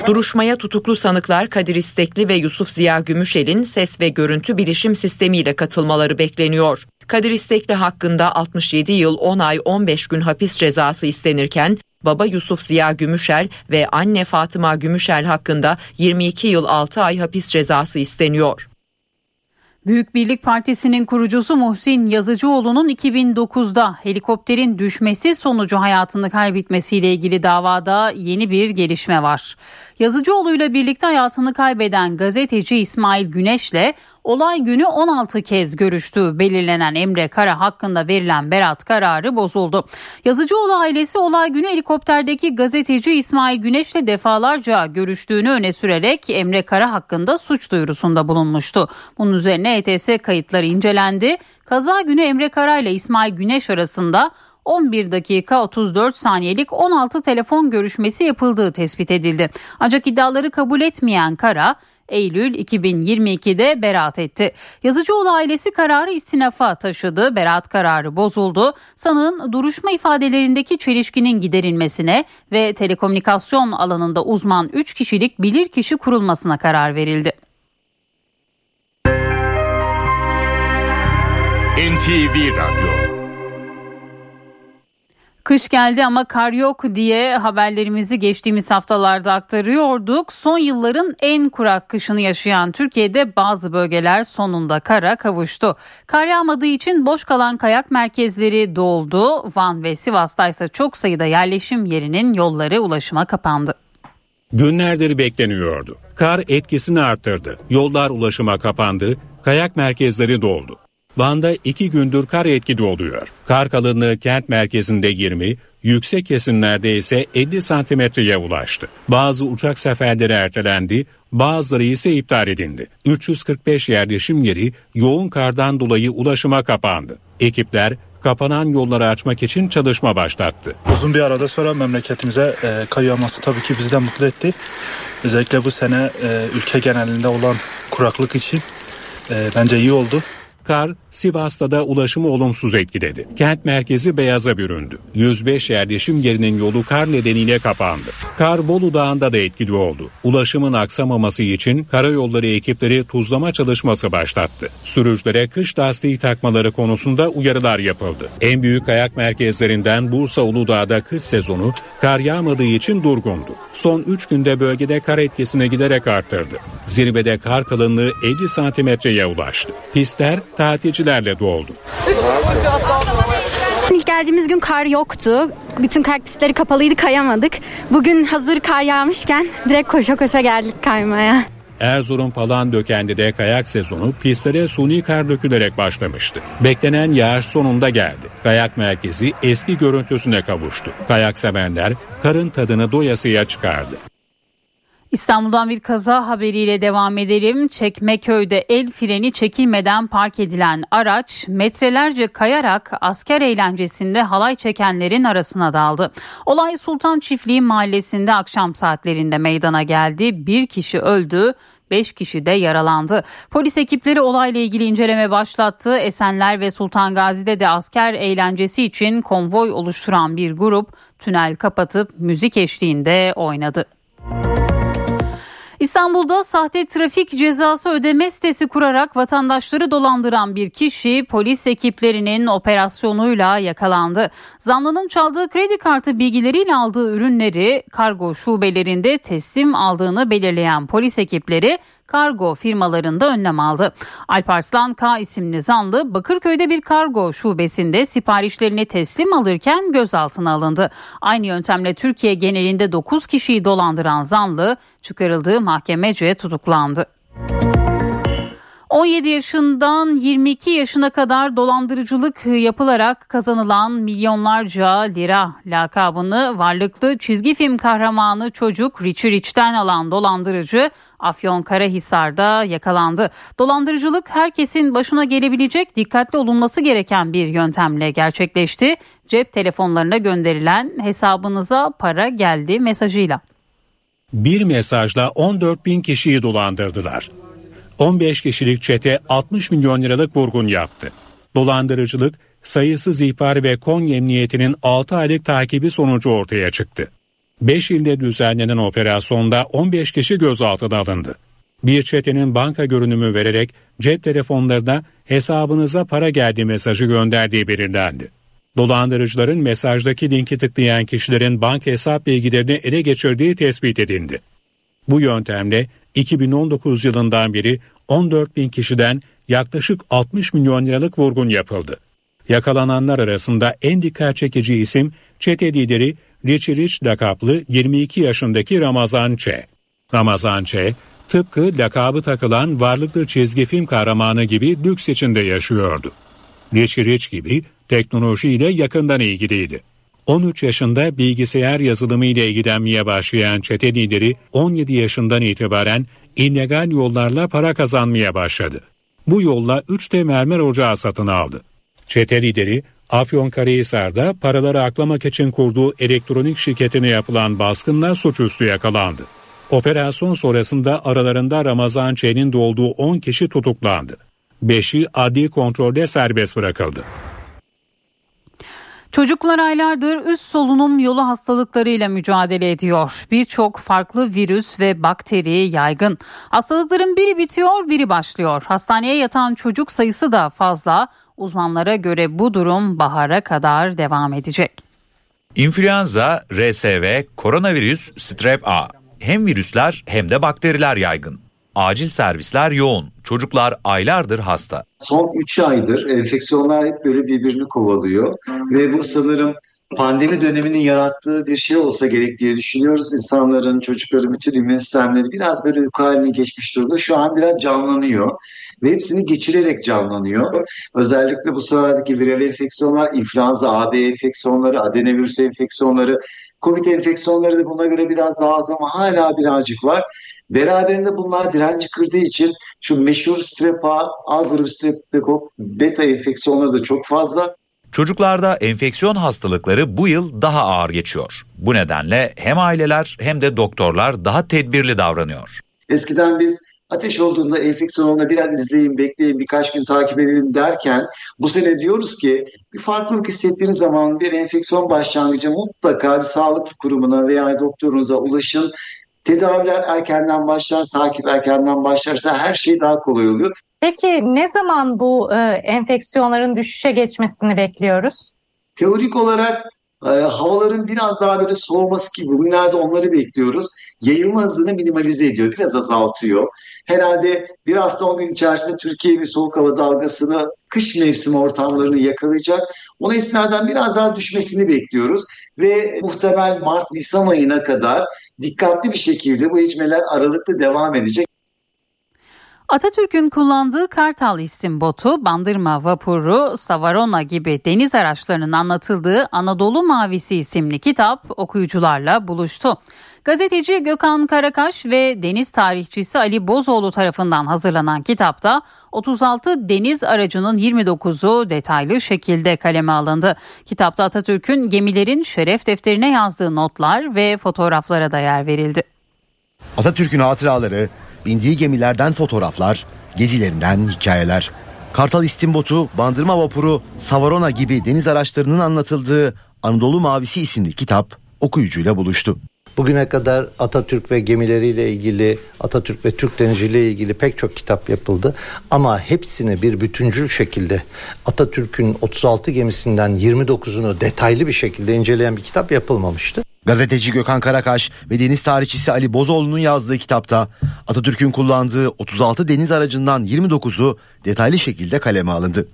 Duruşmaya tutuklu sanıklar Kadir İstekli ve Yusuf Ziya Gümüşel'in ses ve görüntü bilişim sistemiyle katılmaları bekleniyor. Kadir İstekli hakkında 67 yıl 10 ay 15 gün hapis cezası istenirken baba Yusuf Ziya Gümüşel ve anne Fatıma Gümüşel hakkında 22 yıl 6 ay hapis cezası isteniyor. Büyük Birlik Partisi'nin kurucusu Muhsin Yazıcıoğlu'nun 2009'da helikopterin düşmesi sonucu hayatını kaybetmesiyle ilgili davada yeni bir gelişme var. Yazıcıoğlu ile birlikte hayatını kaybeden gazeteci İsmail Güneş'le olay günü 16 kez görüştüğü belirlenen Emre Kara hakkında verilen beraat kararı bozuldu. Yazıcıoğlu ailesi olay günü helikopterdeki gazeteci İsmail Güneş'le defalarca görüştüğünü öne sürerek Emre Kara hakkında suç duyurusunda bulunmuştu. Bunun üzerine ETS kayıtları incelendi. Kaza günü Emre Kara ile İsmail Güneş arasında 11 dakika 34 saniyelik 16 telefon görüşmesi yapıldığı tespit edildi. Ancak iddiaları kabul etmeyen Kara Eylül 2022'de beraat etti. Yazıcıoğlu ailesi kararı istinafa taşıdı. Beraat kararı bozuldu. Sanığın duruşma ifadelerindeki çelişkinin giderilmesine ve telekomünikasyon alanında uzman 3 kişilik bilirkişi kurulmasına karar verildi. NTV Radyo Kış geldi ama kar yok diye haberlerimizi geçtiğimiz haftalarda aktarıyorduk. Son yılların en kurak kışını yaşayan Türkiye'de bazı bölgeler sonunda kara kavuştu. Kar yağmadığı için boş kalan kayak merkezleri doldu. Van ve Sivas'ta ise çok sayıda yerleşim yerinin yolları ulaşıma kapandı. Günlerdir bekleniyordu. Kar etkisini arttırdı. Yollar ulaşıma kapandı, kayak merkezleri doldu. Van'da iki gündür kar etkili oluyor. Kar kalınlığı kent merkezinde 20, yüksek kesimlerde ise 50 santimetreye ulaştı. Bazı uçak seferleri ertelendi, bazıları ise iptal edildi. 345 yerleşim yeri yoğun kardan dolayı ulaşıma kapandı. Ekipler kapanan yolları açmak için çalışma başlattı. Uzun bir arada sonra memleketimize e, kar yağması tabii ki bizi de mutlu etti. Özellikle bu sene e, ülke genelinde olan kuraklık için e, bence iyi oldu. Kar Sivas'ta da ulaşımı olumsuz etkiledi. Kent merkezi beyaza büründü. 105 yerleşim yerinin yolu kar nedeniyle kapandı. Kar Bolu Dağı'nda da etkili oldu. Ulaşımın aksamaması için karayolları ekipleri tuzlama çalışması başlattı. Sürücülere kış lastiği takmaları konusunda uyarılar yapıldı. En büyük kayak merkezlerinden Bursa Uludağ'da kış sezonu kar yağmadığı için durgundu. Son 3 günde bölgede kar etkisine giderek arttırdı. Zirvede kar kalınlığı 50 santimetreye ulaştı. Pistler tatilcilerle doldu. İlk geldiğimiz gün kar yoktu. Bütün kayak pistleri kapalıydı kayamadık. Bugün hazır kar yağmışken direkt koşa koşa geldik kaymaya. Erzurum Palandöken'de kayak sezonu pistlere suni kar dökülerek başlamıştı. Beklenen yağış sonunda geldi. Kayak merkezi eski görüntüsüne kavuştu. Kayak severler karın tadını doyasıya çıkardı. İstanbul'dan bir kaza haberiyle devam edelim. Çekmeköy'de el freni çekilmeden park edilen araç metrelerce kayarak asker eğlencesinde halay çekenlerin arasına daldı. Olay Sultan Çiftliği mahallesinde akşam saatlerinde meydana geldi. Bir kişi öldü, 5 kişi de yaralandı. Polis ekipleri olayla ilgili inceleme başlattı. Esenler ve Sultan Gazi'de de asker eğlencesi için konvoy oluşturan bir grup tünel kapatıp müzik eşliğinde oynadı. İstanbul'da sahte trafik cezası ödeme sitesi kurarak vatandaşları dolandıran bir kişi polis ekiplerinin operasyonuyla yakalandı. Zanlının çaldığı kredi kartı bilgileriyle aldığı ürünleri kargo şubelerinde teslim aldığını belirleyen polis ekipleri kargo firmalarında önlem aldı. Alparslan K isimli zanlı Bakırköy'de bir kargo şubesinde siparişlerini teslim alırken gözaltına alındı. Aynı yöntemle Türkiye genelinde 9 kişiyi dolandıran zanlı çıkarıldığı mahkemece tutuklandı. 17 yaşından 22 yaşına kadar dolandırıcılık yapılarak kazanılan milyonlarca lira lakabını varlıklı çizgi film kahramanı çocuk Richie Rich'ten alan dolandırıcı Afyonkarahisar'da yakalandı. Dolandırıcılık herkesin başına gelebilecek dikkatli olunması gereken bir yöntemle gerçekleşti. Cep telefonlarına gönderilen hesabınıza para geldi mesajıyla. Bir mesajla 14 bin kişiyi dolandırdılar. 15 kişilik çete 60 milyon liralık vurgun yaptı. Dolandırıcılık sayısız ihbar ve Konya Emniyeti'nin 6 aylık takibi sonucu ortaya çıktı. 5 ilde düzenlenen operasyonda 15 kişi gözaltına alındı. Bir çetenin banka görünümü vererek cep telefonlarına hesabınıza para geldi mesajı gönderdiği belirlendi. Dolandırıcıların mesajdaki linki tıklayan kişilerin banka hesap bilgilerini ele geçirdiği tespit edildi. Bu yöntemle 2019 yılından beri 14 bin kişiden yaklaşık 60 milyon liralık vurgun yapıldı. Yakalananlar arasında en dikkat çekici isim çete lideri Richie Rich lakaplı 22 yaşındaki Ramazan Ç. Ramazan Ç, tıpkı lakabı takılan varlıklı çizgi film kahramanı gibi lüks içinde yaşıyordu. Richie Rich gibi teknolojiyle yakından ilgiliydi. 13 yaşında bilgisayar yazılımı ile ilgilenmeye başlayan çete lideri 17 yaşından itibaren illegal yollarla para kazanmaya başladı. Bu yolla 3 de mermer ocağı satın aldı. Çete lideri Afyonkarahisar'da paraları aklamak için kurduğu elektronik şirketine yapılan baskınla suçüstü yakalandı. Operasyon sonrasında aralarında Ramazan Ç'nin de olduğu 10 kişi tutuklandı. 5'i adli kontrolde serbest bırakıldı. Çocuklar aylardır üst solunum yolu hastalıklarıyla mücadele ediyor. Birçok farklı virüs ve bakteri yaygın. Hastalıkların biri bitiyor, biri başlıyor. Hastaneye yatan çocuk sayısı da fazla. Uzmanlara göre bu durum bahara kadar devam edecek. İnfluenza, RSV, koronavirüs, strep A. Hem virüsler hem de bakteriler yaygın. Acil servisler yoğun. Çocuklar aylardır hasta. Son 3 aydır enfeksiyonlar hep böyle birbirini kovalıyor ve bu sanırım pandemi döneminin yarattığı bir şey olsa gerek diye düşünüyoruz. İnsanların, çocukların bütün immün sistemleri biraz böyle uyku haline geçmiş durumda. Şu an biraz canlanıyor ve hepsini geçirerek canlanıyor. Özellikle bu sıradaki viral enfeksiyonlar, influenza, AB enfeksiyonları, adenovirüs enfeksiyonları, Covid enfeksiyonları da buna göre biraz daha az ama hala birazcık var. Beraberinde bunlar direnci kırdığı için şu meşhur strep A, grubu streptokok, beta enfeksiyonları da çok fazla. Çocuklarda enfeksiyon hastalıkları bu yıl daha ağır geçiyor. Bu nedenle hem aileler hem de doktorlar daha tedbirli davranıyor. Eskiden biz ateş olduğunda enfeksiyon olduğunda biraz izleyin, bekleyin, birkaç gün takip edin derken bu sene diyoruz ki bir farklılık hissettiğiniz zaman bir enfeksiyon başlangıcı mutlaka bir sağlık kurumuna veya doktorunuza ulaşın. Tedaviler erkenden başlar, takip erkenden başlarsa her şey daha kolay oluyor. Peki ne zaman bu e, enfeksiyonların düşüşe geçmesini bekliyoruz? Teorik olarak e, havaların biraz daha böyle soğuması gibi bugünlerde onları bekliyoruz. Yayılma hızını minimalize ediyor, biraz azaltıyor. Herhalde bir hafta on gün içerisinde Türkiye bir soğuk hava dalgasını, kış mevsimi ortamlarını yakalayacak. O esnadan biraz daha düşmesini bekliyoruz. Ve muhtemel Mart-Nisan ayına kadar dikkatli bir şekilde bu içmeler aralıklı devam edecek. Atatürk'ün kullandığı Kartal isim botu, Bandırma vapuru, Savarona gibi deniz araçlarının anlatıldığı Anadolu Mavisi isimli kitap okuyucularla buluştu. Gazeteci Gökhan Karakaş ve deniz tarihçisi Ali Bozoğlu tarafından hazırlanan kitapta 36 deniz aracının 29'u detaylı şekilde kaleme alındı. Kitapta Atatürk'ün gemilerin şeref defterine yazdığı notlar ve fotoğraflara da yer verildi. Atatürk'ün hatıraları, bindiği gemilerden fotoğraflar, gezilerinden hikayeler. Kartal İstimbotu, Bandırma Vapuru, Savarona gibi deniz araçlarının anlatıldığı Anadolu Mavisi isimli kitap okuyucuyla buluştu. Bugüne kadar Atatürk ve gemileriyle ilgili, Atatürk ve Türk denizciliği ilgili pek çok kitap yapıldı. Ama hepsini bir bütüncül şekilde Atatürk'ün 36 gemisinden 29'unu detaylı bir şekilde inceleyen bir kitap yapılmamıştı. Gazeteci Gökhan Karakaş ve deniz tarihçisi Ali Bozoğlu'nun yazdığı kitapta Atatürk'ün kullandığı 36 deniz aracından 29'u detaylı şekilde kaleme alındı.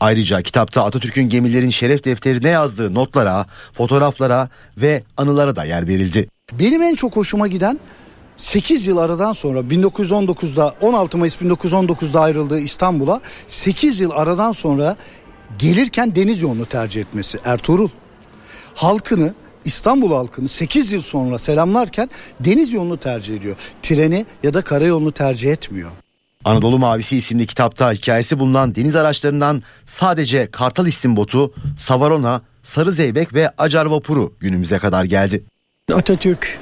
Ayrıca kitapta Atatürk'ün gemilerin şeref defterine yazdığı notlara, fotoğraflara ve anılara da yer verildi. Benim en çok hoşuma giden 8 yıl aradan sonra 1919'da 16 Mayıs 1919'da ayrıldığı İstanbul'a 8 yıl aradan sonra gelirken deniz yolunu tercih etmesi Ertuğrul. Halkını İstanbul halkını 8 yıl sonra selamlarken deniz yolunu tercih ediyor. Treni ya da karayolunu tercih etmiyor. Anadolu Mavisi isimli kitapta hikayesi bulunan deniz araçlarından sadece Kartal İstimbotu, Savarona, Sarı Zeybek ve Acar Vapuru günümüze kadar geldi. Atatürk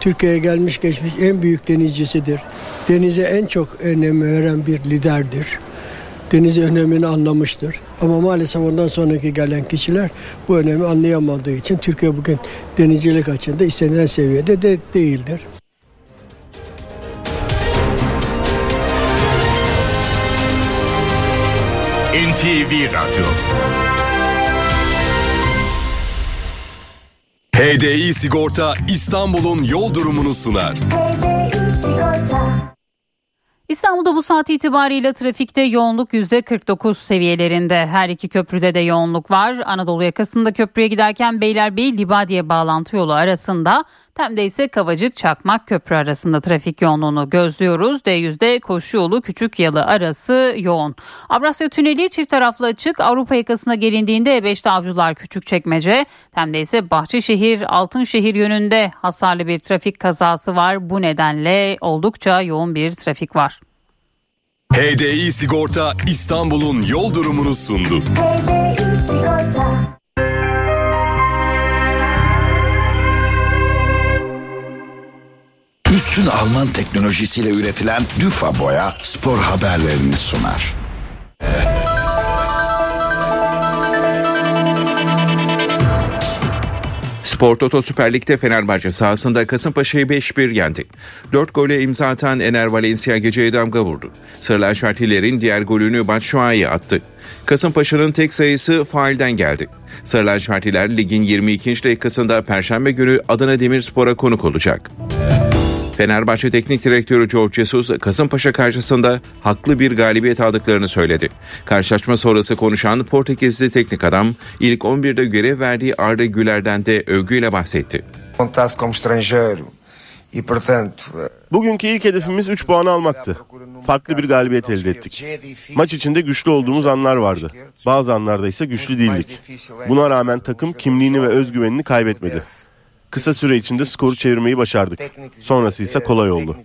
Türkiye'ye gelmiş geçmiş en büyük denizcisidir. Denize en çok önem veren bir liderdir. Deniz önemini anlamıştır. Ama maalesef ondan sonraki gelen kişiler bu önemi anlayamadığı için Türkiye bugün denizcilik açısından istenilen seviyede de değildir. NTV Radyo HDI Sigorta İstanbul'un yol durumunu sunar. İstanbul'da bu saat itibariyle trafikte yoğunluk %49 seviyelerinde. Her iki köprüde de yoğunluk var. Anadolu yakasında köprüye giderken Beylerbeyi Libadiye bağlantı yolu arasında Tem'de ise Kavacık Çakmak Köprü arasında trafik yoğunluğunu gözlüyoruz. D100'de koşu yolu Küçük Yalı arası yoğun. Avrasya Tüneli çift taraflı açık. Avrupa yakasına gelindiğinde E5'te Avcılar Küçükçekmece. Tem'de ise Bahçeşehir Altınşehir yönünde hasarlı bir trafik kazası var. Bu nedenle oldukça yoğun bir trafik var. HDI Sigorta İstanbul'un yol durumunu sundu. Üstün Alman teknolojisiyle üretilen Düfa Boya spor haberlerini sunar. Spor Toto Süper Lig'de Fenerbahçe sahasında Kasımpaşa'yı 5-1 yendi. 4 gole imza atan Ener Valencia geceye damga vurdu. Sarı lacivertlilerin diğer golünü Batshuayi attı. Kasımpaşa'nın tek sayısı faalden geldi. Sarı lacivertliler ligin 22. dakikasında Perşembe günü Adana Demirspor'a konuk olacak. Fenerbahçe Teknik Direktörü George Jesus Kasımpaşa karşısında haklı bir galibiyet aldıklarını söyledi. Karşılaşma sonrası konuşan Portekizli teknik adam ilk 11'de görev verdiği Arda Güler'den de övgüyle bahsetti. Bugünkü ilk hedefimiz 3 puanı almaktı. Farklı bir galibiyet elde ettik. Maç içinde güçlü olduğumuz anlar vardı. Bazı anlarda ise güçlü değildik. Buna rağmen takım kimliğini ve özgüvenini kaybetmedi. Kısa süre içinde skoru çevirmeyi başardık. Sonrası ise kolay oldu.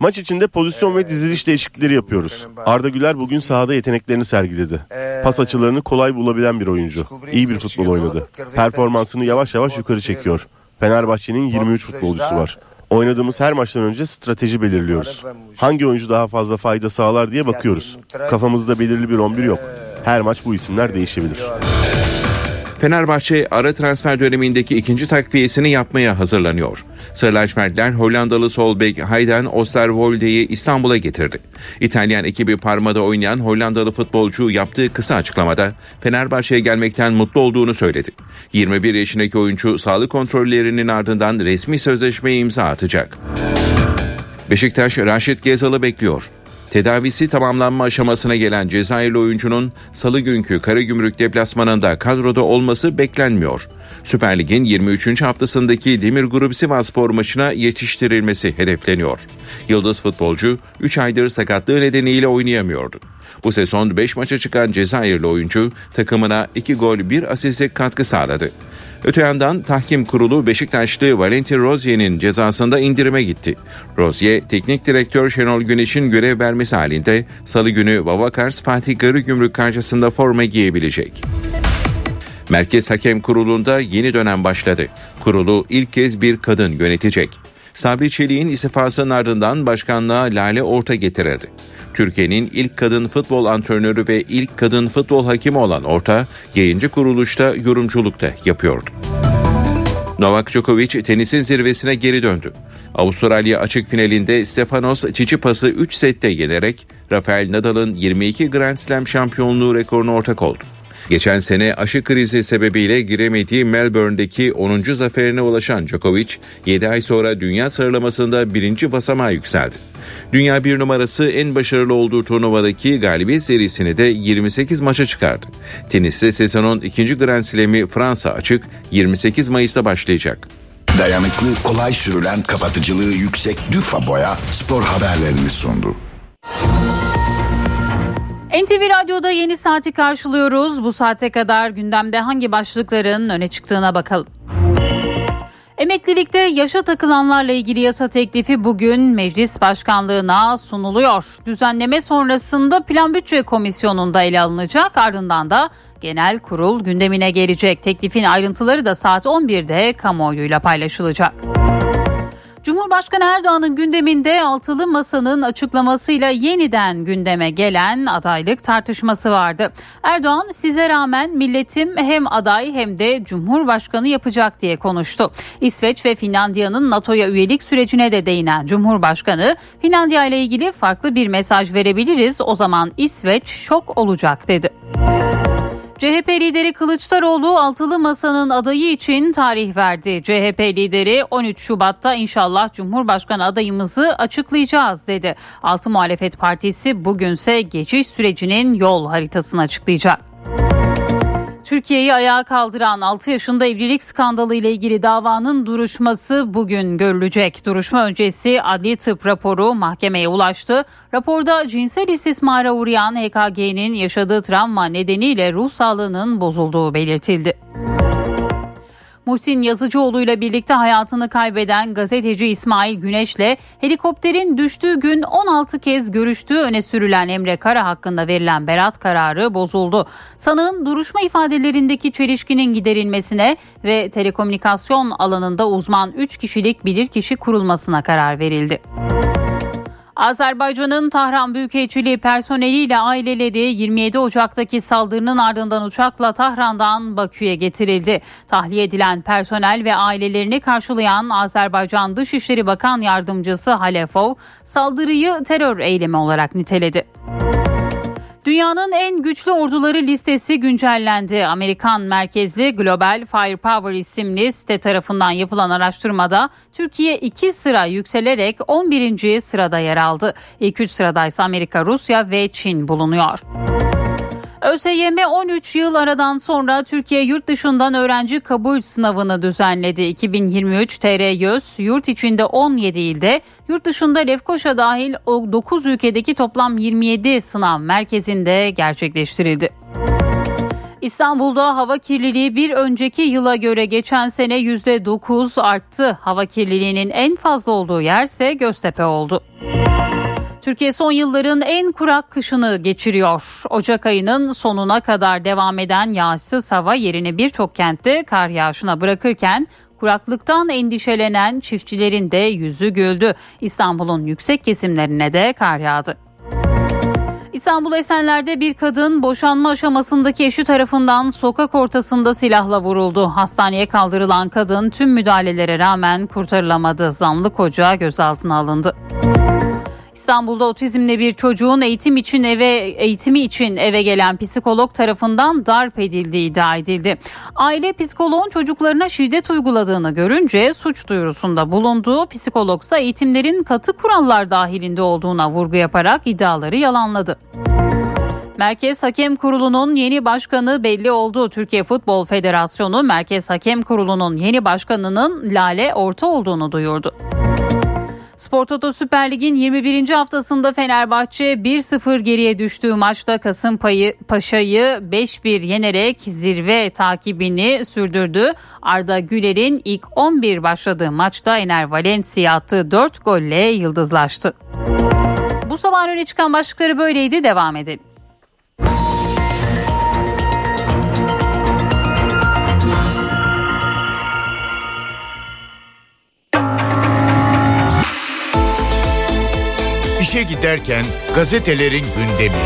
Maç içinde pozisyon ve diziliş değişiklikleri yapıyoruz. Arda Güler bugün sahada yeteneklerini sergiledi. Pas açılarını kolay bulabilen bir oyuncu. İyi bir futbol oynadı. Performansını yavaş yavaş yukarı çekiyor. Fenerbahçe'nin 23 futbolcusu var. Oynadığımız her maçtan önce strateji belirliyoruz. Hangi oyuncu daha fazla fayda sağlar diye bakıyoruz. Kafamızda belirli bir 11 yok. Her maç bu isimler değişebilir. Fenerbahçe ara transfer dönemindeki ikinci takviyesini yapmaya hazırlanıyor. Sarı lacivertler Hollandalı sol bek Hayden Osterwolde'yi İstanbul'a getirdi. İtalyan ekibi Parma'da oynayan Hollandalı futbolcu yaptığı kısa açıklamada Fenerbahçe'ye gelmekten mutlu olduğunu söyledi. 21 yaşındaki oyuncu sağlık kontrollerinin ardından resmi sözleşmeye imza atacak. Beşiktaş Raşit Gezal'ı bekliyor. Tedavisi tamamlanma aşamasına gelen Cezayirli oyuncunun salı günkü Karagümrük deplasmanında kadroda olması beklenmiyor. Süper Lig'in 23. haftasındaki Demir Grup Sivasspor maçına yetiştirilmesi hedefleniyor. Yıldız futbolcu 3 aydır sakatlığı nedeniyle oynayamıyordu. Bu sezon 5 maça çıkan Cezayirli oyuncu takımına 2 gol 1 asiste katkı sağladı. Öte yandan tahkim kurulu Beşiktaşlı Valentin Rozier'in cezasında indirime gitti. Rozier, teknik direktör Şenol Güneş'in görev vermesi halinde salı günü Vavakars Fatih Garıgümrük karşısında forma giyebilecek. Merkez Hakem Kurulu'nda yeni dönem başladı. Kurulu ilk kez bir kadın yönetecek. Sabri Çelik'in istifasının ardından başkanlığa Lale Orta getirildi. Türkiye'nin ilk kadın futbol antrenörü ve ilk kadın futbol hakimi olan Orta, yayıncı kuruluşta yorumculukta yapıyordu. Novak Djokovic tenisin zirvesine geri döndü. Avustralya açık finalinde Stefanos Tsitsipas'ı 3 sette yenerek Rafael Nadal'ın 22 Grand Slam şampiyonluğu rekoruna ortak oldu. Geçen sene aşı krizi sebebiyle giremediği Melbourne'deki 10. zaferine ulaşan Djokovic, 7 ay sonra dünya sıralamasında birinci basamağa yükseldi. Dünya bir numarası en başarılı olduğu turnuvadaki galibiyet serisini de 28 maça çıkardı. Teniste sezonun ikinci Grand Slam'i Fransa açık 28 Mayıs'ta başlayacak. Dayanıklı, kolay sürülen, kapatıcılığı yüksek Düfa Boya spor haberlerini sundu. NTV Radyo'da yeni saati karşılıyoruz. Bu saate kadar gündemde hangi başlıkların öne çıktığına bakalım. Emeklilikte yaşa takılanlarla ilgili yasa teklifi bugün Meclis Başkanlığına sunuluyor. Düzenleme sonrasında Plan Bütçe Komisyonu'nda ele alınacak ardından da genel kurul gündemine gelecek. Teklifin ayrıntıları da saat 11'de kamuoyuyla paylaşılacak. Cumhurbaşkanı Erdoğan'ın gündeminde altılı masanın açıklamasıyla yeniden gündeme gelen adaylık tartışması vardı. Erdoğan size rağmen milletim hem aday hem de Cumhurbaşkanı yapacak diye konuştu. İsveç ve Finlandiya'nın NATO'ya üyelik sürecine de değinen Cumhurbaşkanı Finlandiya ile ilgili farklı bir mesaj verebiliriz o zaman İsveç şok olacak dedi. CHP lideri Kılıçdaroğlu altılı masanın adayı için tarih verdi. CHP lideri 13 Şubat'ta inşallah Cumhurbaşkanı adayımızı açıklayacağız dedi. Altı Muhalefet Partisi bugünse geçiş sürecinin yol haritasını açıklayacak. Türkiye'yi ayağa kaldıran 6 yaşında evlilik skandalı ile ilgili davanın duruşması bugün görülecek. Duruşma öncesi adli tıp raporu mahkemeye ulaştı. Raporda cinsel istismara uğrayan HKG'nin yaşadığı travma nedeniyle ruh sağlığının bozulduğu belirtildi. Muhsin Yazıcıoğlu ile birlikte hayatını kaybeden gazeteci İsmail Güneş'le helikopterin düştüğü gün 16 kez görüştüğü öne sürülen Emre Kara hakkında verilen beraat kararı bozuldu. Sanığın duruşma ifadelerindeki çelişkinin giderilmesine ve telekomünikasyon alanında uzman 3 kişilik bilirkişi kurulmasına karar verildi. Azerbaycan'ın Tahran Büyükelçiliği personeliyle aileleri 27 Ocak'taki saldırının ardından uçakla Tahran'dan Bakü'ye getirildi. Tahliye edilen personel ve ailelerini karşılayan Azerbaycan Dışişleri Bakan Yardımcısı Halefov saldırıyı terör eylemi olarak niteledi. Dünyanın en güçlü orduları listesi güncellendi. Amerikan merkezli Global Firepower isimli site tarafından yapılan araştırmada Türkiye 2 sıra yükselerek 11. sırada yer aldı. İlk 3 sırada ise Amerika, Rusya ve Çin bulunuyor. ÖSYM 13 yıl aradan sonra Türkiye yurt dışından öğrenci kabul sınavını düzenledi. 2023 TR YÖS yurt içinde 17 ilde, yurt dışında Lefkoşa dahil 9 ülkedeki toplam 27 sınav merkezinde gerçekleştirildi. İstanbul'da hava kirliliği bir önceki yıla göre geçen sene %9 arttı. Hava kirliliğinin en fazla olduğu yerse Göztepe oldu. Türkiye son yılların en kurak kışını geçiriyor. Ocak ayının sonuna kadar devam eden yağışsız hava yerini birçok kentte kar yağışına bırakırken kuraklıktan endişelenen çiftçilerin de yüzü güldü. İstanbul'un yüksek kesimlerine de kar yağdı. İstanbul Esenler'de bir kadın boşanma aşamasındaki eşi tarafından sokak ortasında silahla vuruldu. Hastaneye kaldırılan kadın tüm müdahalelere rağmen kurtarılamadı. Zamlı koca gözaltına alındı. İstanbul'da otizmli bir çocuğun eğitim için eve eğitimi için eve gelen psikolog tarafından darp edildiği iddia edildi. Aile psikoloğun çocuklarına şiddet uyguladığını görünce suç duyurusunda bulunduğu psikologsa eğitimlerin katı kurallar dahilinde olduğuna vurgu yaparak iddiaları yalanladı. Merkez Hakem Kurulu'nun yeni başkanı belli oldu. Türkiye Futbol Federasyonu Merkez Hakem Kurulu'nun yeni başkanının Lale Orta olduğunu duyurdu. Spor Toto Süper Lig'in 21. haftasında Fenerbahçe 1-0 geriye düştüğü maçta Kasımpaşa'yı 5-1 yenerek zirve takibini sürdürdü. Arda Güler'in ilk 11 başladığı maçta Ener Valencia attığı 4 golle yıldızlaştı. Bu sabah öne çıkan başlıkları böyleydi devam edelim. İşe giderken gazetelerin gündemi.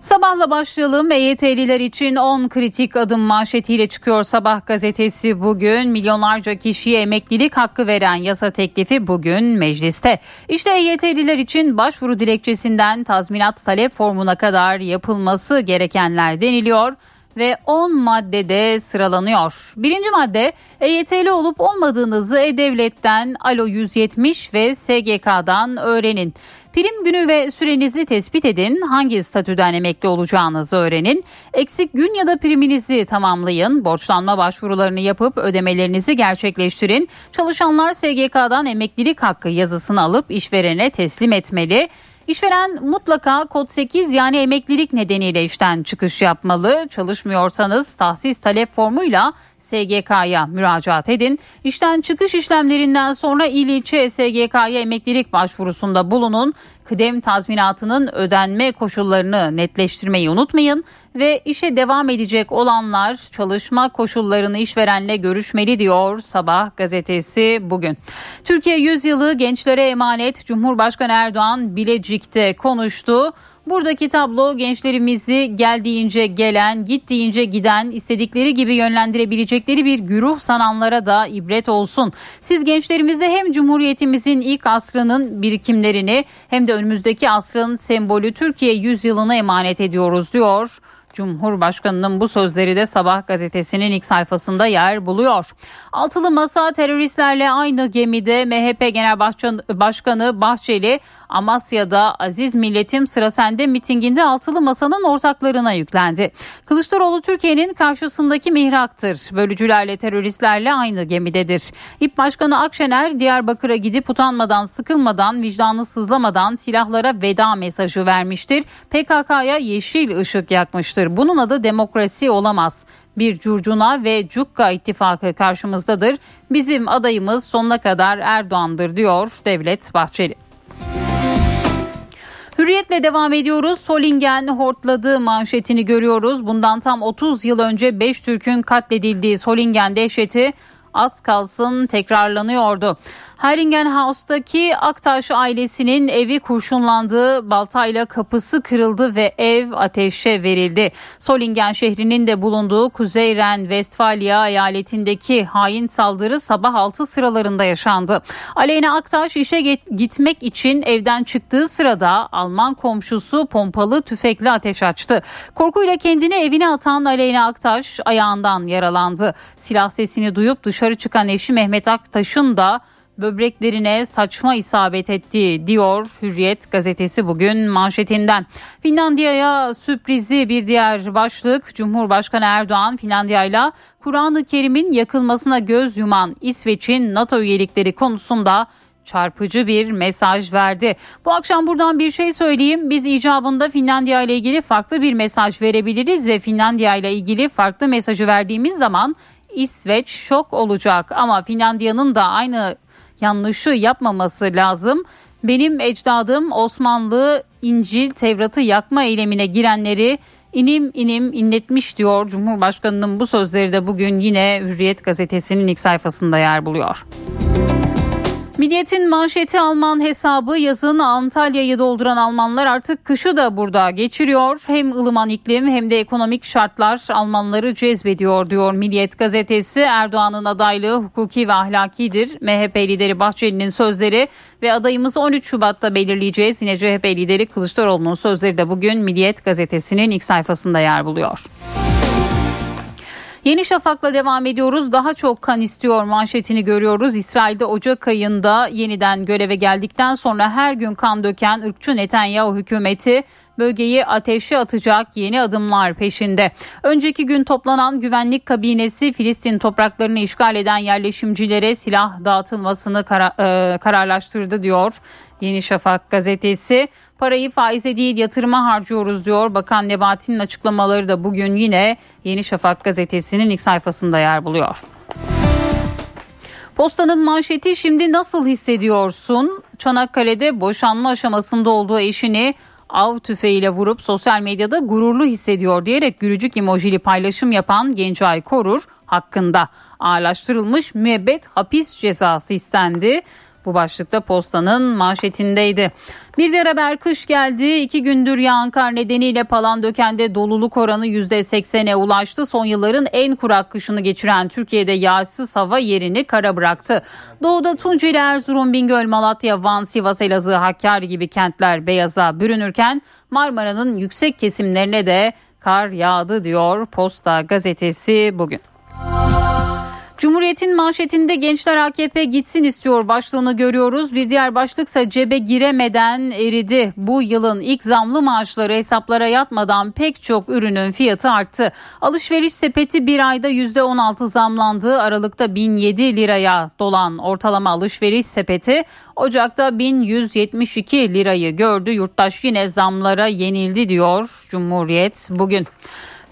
Sabahla başlayalım. EYT'liler için 10 kritik adım manşetiyle çıkıyor Sabah gazetesi bugün. Milyonlarca kişiye emeklilik hakkı veren yasa teklifi bugün mecliste. İşte EYT'liler için başvuru dilekçesinden tazminat talep formuna kadar yapılması gerekenler deniliyor ve 10 maddede sıralanıyor. Birinci madde EYT'li olup olmadığınızı E-Devlet'ten Alo 170 ve SGK'dan öğrenin. Prim günü ve sürenizi tespit edin. Hangi statüden emekli olacağınızı öğrenin. Eksik gün ya da priminizi tamamlayın. Borçlanma başvurularını yapıp ödemelerinizi gerçekleştirin. Çalışanlar SGK'dan emeklilik hakkı yazısını alıp işverene teslim etmeli. İşveren mutlaka kod 8 yani emeklilik nedeniyle işten çıkış yapmalı. Çalışmıyorsanız tahsis talep formuyla SGK'ya müracaat edin. İşten çıkış işlemlerinden sonra il ilçe SGK'ya emeklilik başvurusunda bulunun. Kıdem tazminatının ödenme koşullarını netleştirmeyi unutmayın ve işe devam edecek olanlar çalışma koşullarını işverenle görüşmeli diyor Sabah gazetesi bugün. Türkiye yüzyılı gençlere emanet Cumhurbaşkanı Erdoğan Bilecik'te konuştu. Buradaki tablo gençlerimizi geldiğince gelen, gittiğince giden, istedikleri gibi yönlendirebilecekleri bir güruh sananlara da ibret olsun. Siz gençlerimize hem Cumhuriyetimizin ilk asrının birikimlerini hem de önümüzdeki asrın sembolü Türkiye yüzyılına emanet ediyoruz diyor. Cumhurbaşkanının bu sözleri de Sabah gazetesinin ilk sayfasında yer buluyor. Altılı Masa teröristlerle aynı gemide MHP Genel Başkanı Bahçeli Amasya'da Aziz Milletim sıra sende mitinginde Altılı Masa'nın ortaklarına yüklendi. Kılıçdaroğlu Türkiye'nin karşısındaki mihraktır. Bölücülerle teröristlerle aynı gemidedir. İP Başkanı Akşener Diyarbakır'a gidip utanmadan, sıkılmadan, vicdanı sızlamadan silahlara veda mesajı vermiştir. PKK'ya yeşil ışık yakmıştır. Bunun adı demokrasi olamaz. Bir curcuna ve cukka ittifakı karşımızdadır. Bizim adayımız sonuna kadar Erdoğan'dır diyor Devlet Bahçeli. Hürriyetle devam ediyoruz. Solingen hortladığı manşetini görüyoruz. Bundan tam 30 yıl önce 5 Türk'ün katledildiği Solingen dehşeti az kalsın tekrarlanıyordu. Heiligenhaus'taki Aktaş ailesinin evi kurşunlandığı baltayla kapısı kırıldı ve ev ateşe verildi. Solingen şehrinin de bulunduğu Kuzey Ren Westfalia eyaletindeki hain saldırı sabah 6 sıralarında yaşandı. Aleyna Aktaş işe gitmek için evden çıktığı sırada Alman komşusu pompalı tüfekle ateş açtı. Korkuyla kendini evine atan Aleyna Aktaş ayağından yaralandı. Silah sesini duyup dışarı çıkan eşi Mehmet Aktaş'ın da böbreklerine saçma isabet etti diyor Hürriyet gazetesi bugün manşetinden. Finlandiya'ya sürprizi bir diğer başlık Cumhurbaşkanı Erdoğan Finlandiya ile Kur'an-ı Kerim'in yakılmasına göz yuman İsveç'in NATO üyelikleri konusunda çarpıcı bir mesaj verdi. Bu akşam buradan bir şey söyleyeyim. Biz icabında Finlandiya ile ilgili farklı bir mesaj verebiliriz ve Finlandiya ile ilgili farklı mesajı verdiğimiz zaman İsveç şok olacak ama Finlandiya'nın da aynı yanlışı yapmaması lazım. Benim ecdadım Osmanlı İncil Tevrat'ı yakma eylemine girenleri inim inim inletmiş diyor Cumhurbaşkanının bu sözleri de bugün yine Hürriyet gazetesinin ilk sayfasında yer buluyor. Milliyetin manşeti Alman hesabı yazın Antalya'yı dolduran Almanlar artık kışı da burada geçiriyor. Hem ılıman iklim hem de ekonomik şartlar Almanları cezbediyor diyor Milliyet gazetesi. Erdoğan'ın adaylığı hukuki ve ahlakidir. MHP lideri Bahçeli'nin sözleri ve adayımızı 13 Şubat'ta belirleyeceğiz. Yine CHP lideri Kılıçdaroğlu'nun sözleri de bugün Milliyet gazetesinin ilk sayfasında yer buluyor. Yeni Şafak'la devam ediyoruz. Daha çok kan istiyor manşetini görüyoruz. İsrail'de Ocak ayında yeniden göreve geldikten sonra her gün kan döken ırkçı Netanyahu hükümeti bölgeyi ateşe atacak yeni adımlar peşinde. Önceki gün toplanan güvenlik kabinesi Filistin topraklarını işgal eden yerleşimcilere silah dağıtılmasını kara, e, kararlaştırdı diyor. Yeni Şafak gazetesi parayı faize değil yatırıma harcıyoruz diyor. Bakan Nebati'nin açıklamaları da bugün yine Yeni Şafak gazetesinin ilk sayfasında yer buluyor. Postanın manşeti şimdi nasıl hissediyorsun? Çanakkale'de boşanma aşamasında olduğu eşini av tüfeğiyle vurup sosyal medyada gururlu hissediyor diyerek gülücük emojili paylaşım yapan Gencay Korur hakkında ağırlaştırılmış müebbet hapis cezası istendi. Bu başlıkta postanın manşetindeydi. Bir diğer haber kış geldi. İki gündür yağan kar nedeniyle Palandöken'de doluluk oranı %80'e ulaştı. Son yılların en kurak kışını geçiren Türkiye'de yağsız hava yerini kara bıraktı. Doğuda Tunceli, Erzurum, Bingöl, Malatya, Van, Sivas, Elazığ, Hakkari gibi kentler beyaza bürünürken Marmara'nın yüksek kesimlerine de kar yağdı diyor Posta gazetesi bugün. Cumhuriyet'in manşetinde gençler AKP gitsin istiyor başlığını görüyoruz. Bir diğer başlıksa cebe giremeden eridi. Bu yılın ilk zamlı maaşları hesaplara yatmadan pek çok ürünün fiyatı arttı. Alışveriş sepeti bir ayda %16 zamlandı. Aralıkta 1007 liraya dolan ortalama alışveriş sepeti Ocak'ta 1172 lirayı gördü. Yurttaş yine zamlara yenildi diyor Cumhuriyet bugün.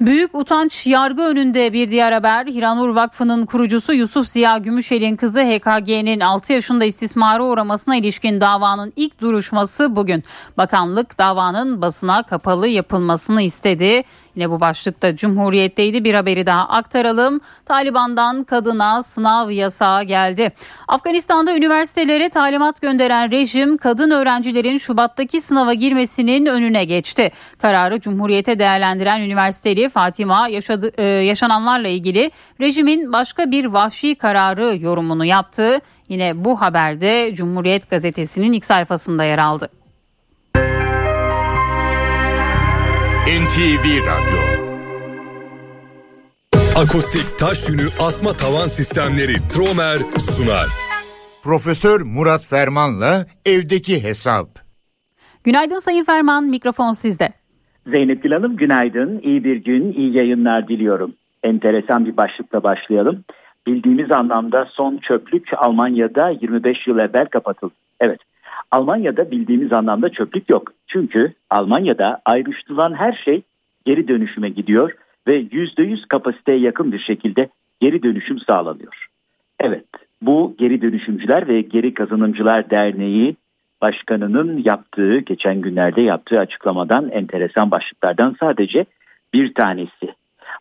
Büyük utanç yargı önünde bir diğer haber. Hiranur Vakfı'nın kurucusu Yusuf Ziya Gümüşel'in kızı HKG'nin 6 yaşında istismara uğramasına ilişkin davanın ilk duruşması bugün. Bakanlık davanın basına kapalı yapılmasını istedi. Yine bu başlıkta Cumhuriyet'teydi bir haberi daha aktaralım. Taliban'dan kadına sınav yasağı geldi. Afganistan'da üniversitelere talimat gönderen rejim kadın öğrencilerin Şubat'taki sınava girmesinin önüne geçti. Kararı Cumhuriyet'e değerlendiren üniversiteli Fatima yaşadı, e, yaşananlarla ilgili rejimin başka bir vahşi kararı yorumunu yaptı. Yine bu haberde Cumhuriyet gazetesinin ilk sayfasında yer aldı. NTV Radyo Akustik taş yünü asma tavan sistemleri Tromer sunar. Profesör Murat Ferman'la evdeki hesap. Günaydın Sayın Ferman, mikrofon sizde. Zeynep Gül Hanım günaydın, iyi bir gün, iyi yayınlar diliyorum. Enteresan bir başlıkla başlayalım. Bildiğimiz anlamda son çöplük Almanya'da 25 yıl evvel kapatıldı. Evet, Almanya'da bildiğimiz anlamda çöplük yok. Çünkü Almanya'da ayrıştırılan her şey geri dönüşüme gidiyor ve %100 kapasiteye yakın bir şekilde geri dönüşüm sağlanıyor. Evet, bu geri dönüşümcüler ve geri kazanımcılar derneği başkanının yaptığı, geçen günlerde yaptığı açıklamadan enteresan başlıklardan sadece bir tanesi.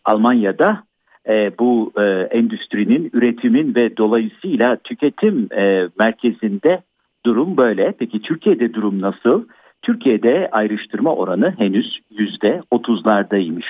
Almanya'da e, bu e, endüstrinin, üretimin ve dolayısıyla tüketim e, merkezinde durum böyle. Peki Türkiye'de durum nasıl? Türkiye'de ayrıştırma oranı henüz yüzde otuzlardaymış.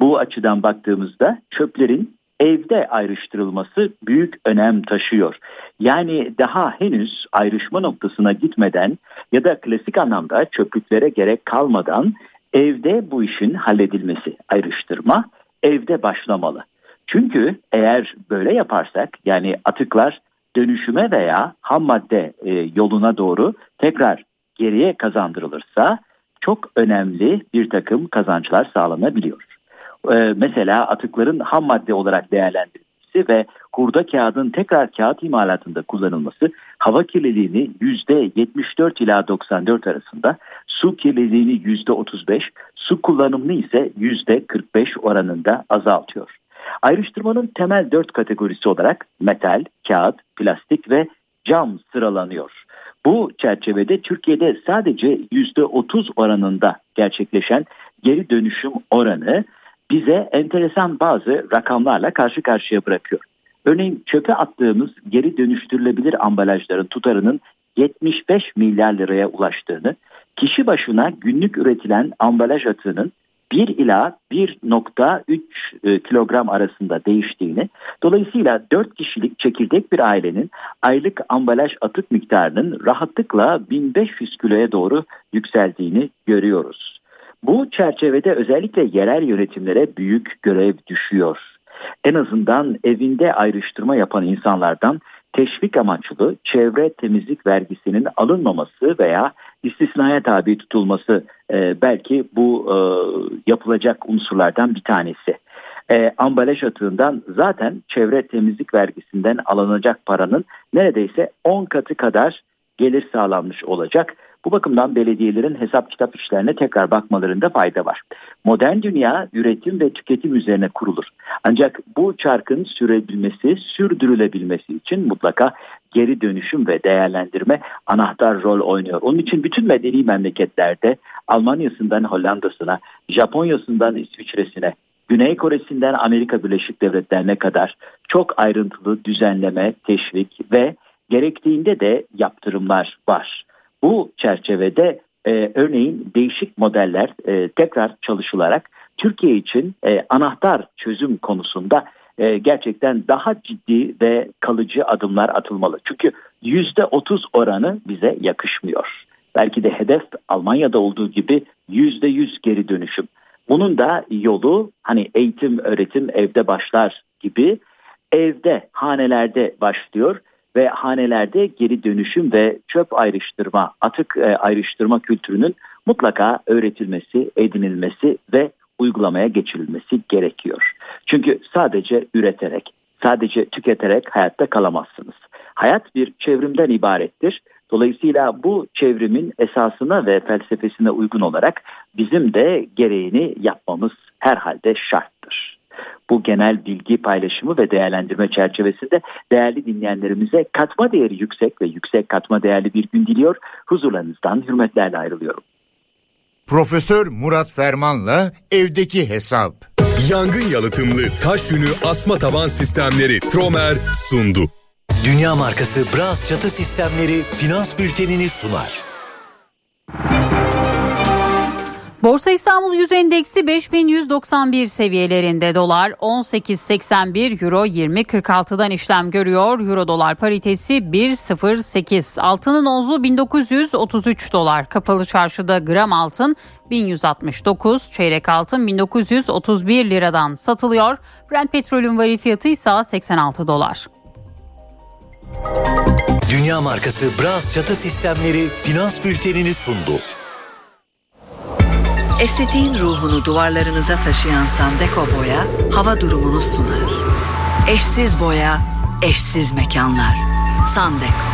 Bu açıdan baktığımızda çöplerin evde ayrıştırılması büyük önem taşıyor. Yani daha henüz ayrışma noktasına gitmeden ya da klasik anlamda çöplüklere gerek kalmadan evde bu işin halledilmesi, ayrıştırma evde başlamalı. Çünkü eğer böyle yaparsak yani atıklar dönüşüme veya ham madde e, yoluna doğru tekrar geriye kazandırılırsa çok önemli bir takım kazançlar sağlanabiliyor. E, mesela atıkların ham madde olarak değerlendirilmesi ve hurda kağıdın tekrar kağıt imalatında kullanılması hava kirliliğini %74 ila 94 arasında, su kirliliğini %35, su kullanımını ise %45 oranında azaltıyor. Ayrıştırmanın temel dört kategorisi olarak metal, kağıt, plastik ve cam sıralanıyor. Bu çerçevede Türkiye'de sadece %30 oranında gerçekleşen geri dönüşüm oranı bize enteresan bazı rakamlarla karşı karşıya bırakıyor. Örneğin çöpe attığımız geri dönüştürülebilir ambalajların tutarının 75 milyar liraya ulaştığını, kişi başına günlük üretilen ambalaj atığının 1 ila 1.3 e, kilogram arasında değiştiğini, dolayısıyla 4 kişilik çekirdek bir ailenin aylık ambalaj atık miktarının rahatlıkla 1500 kiloya doğru yükseldiğini görüyoruz. Bu çerçevede özellikle yerel yönetimlere büyük görev düşüyor. En azından evinde ayrıştırma yapan insanlardan teşvik amaçlı çevre temizlik vergisinin alınmaması veya istisnaya tabi tutulması e, belki bu e, yapılacak unsurlardan bir tanesi. E, ambalaj atığından zaten çevre temizlik vergisinden alınacak paranın neredeyse 10 katı kadar gelir sağlanmış olacak. Bu bakımdan belediyelerin hesap kitap işlerine tekrar bakmalarında fayda var. Modern dünya üretim ve tüketim üzerine kurulur. Ancak bu çarkın sürebilmesi, sürdürülebilmesi için mutlaka geri dönüşüm ve değerlendirme anahtar rol oynuyor. Onun için bütün medeni memleketlerde Almanya'sından Hollanda'sına, Japonya'sından İsviçre'sine, Güney Kore'sinden Amerika Birleşik Devletleri'ne kadar çok ayrıntılı düzenleme, teşvik ve gerektiğinde de yaptırımlar var. Bu çerçevede e, örneğin değişik modeller e, tekrar çalışılarak Türkiye için e, anahtar çözüm konusunda e, gerçekten daha ciddi ve kalıcı adımlar atılmalı. Çünkü yüzde otuz oranı bize yakışmıyor. Belki de hedef Almanya'da olduğu gibi yüzde yüz geri dönüşüm. Bunun da yolu hani eğitim, öğretim evde başlar gibi evde, hanelerde başlıyor ve hanelerde geri dönüşüm ve çöp ayrıştırma, atık e, ayrıştırma kültürünün mutlaka öğretilmesi, edinilmesi ve uygulamaya geçirilmesi gerekiyor. Çünkü sadece üreterek, sadece tüketerek hayatta kalamazsınız. Hayat bir çevrimden ibarettir. Dolayısıyla bu çevrimin esasına ve felsefesine uygun olarak bizim de gereğini yapmamız herhalde şarttır. Bu genel bilgi paylaşımı ve değerlendirme çerçevesinde değerli dinleyenlerimize katma değeri yüksek ve yüksek katma değerli bir gün diliyor. Huzurlarınızdan hürmetlerle ayrılıyorum. Profesör Murat Ferman'la evdeki hesap. Yangın yalıtımlı taş yünü asma taban sistemleri Tromer sundu. Dünya markası Bras çatı sistemleri finans bültenini sunar. Borsa İstanbul Yüz Endeksi 5191 seviyelerinde dolar 18.81 euro 20.46'dan işlem görüyor. Euro dolar paritesi 1.08 altının onzu 1933 dolar kapalı çarşıda gram altın 1169 çeyrek altın 1931 liradan satılıyor. Brent petrolün varil fiyatı ise 86 dolar. Dünya markası Bras çatı sistemleri finans bültenini sundu. Estetiğin ruhunu duvarlarınıza taşıyan Sandeko Boya hava durumunu sunar. Eşsiz boya, eşsiz mekanlar. Sandeko.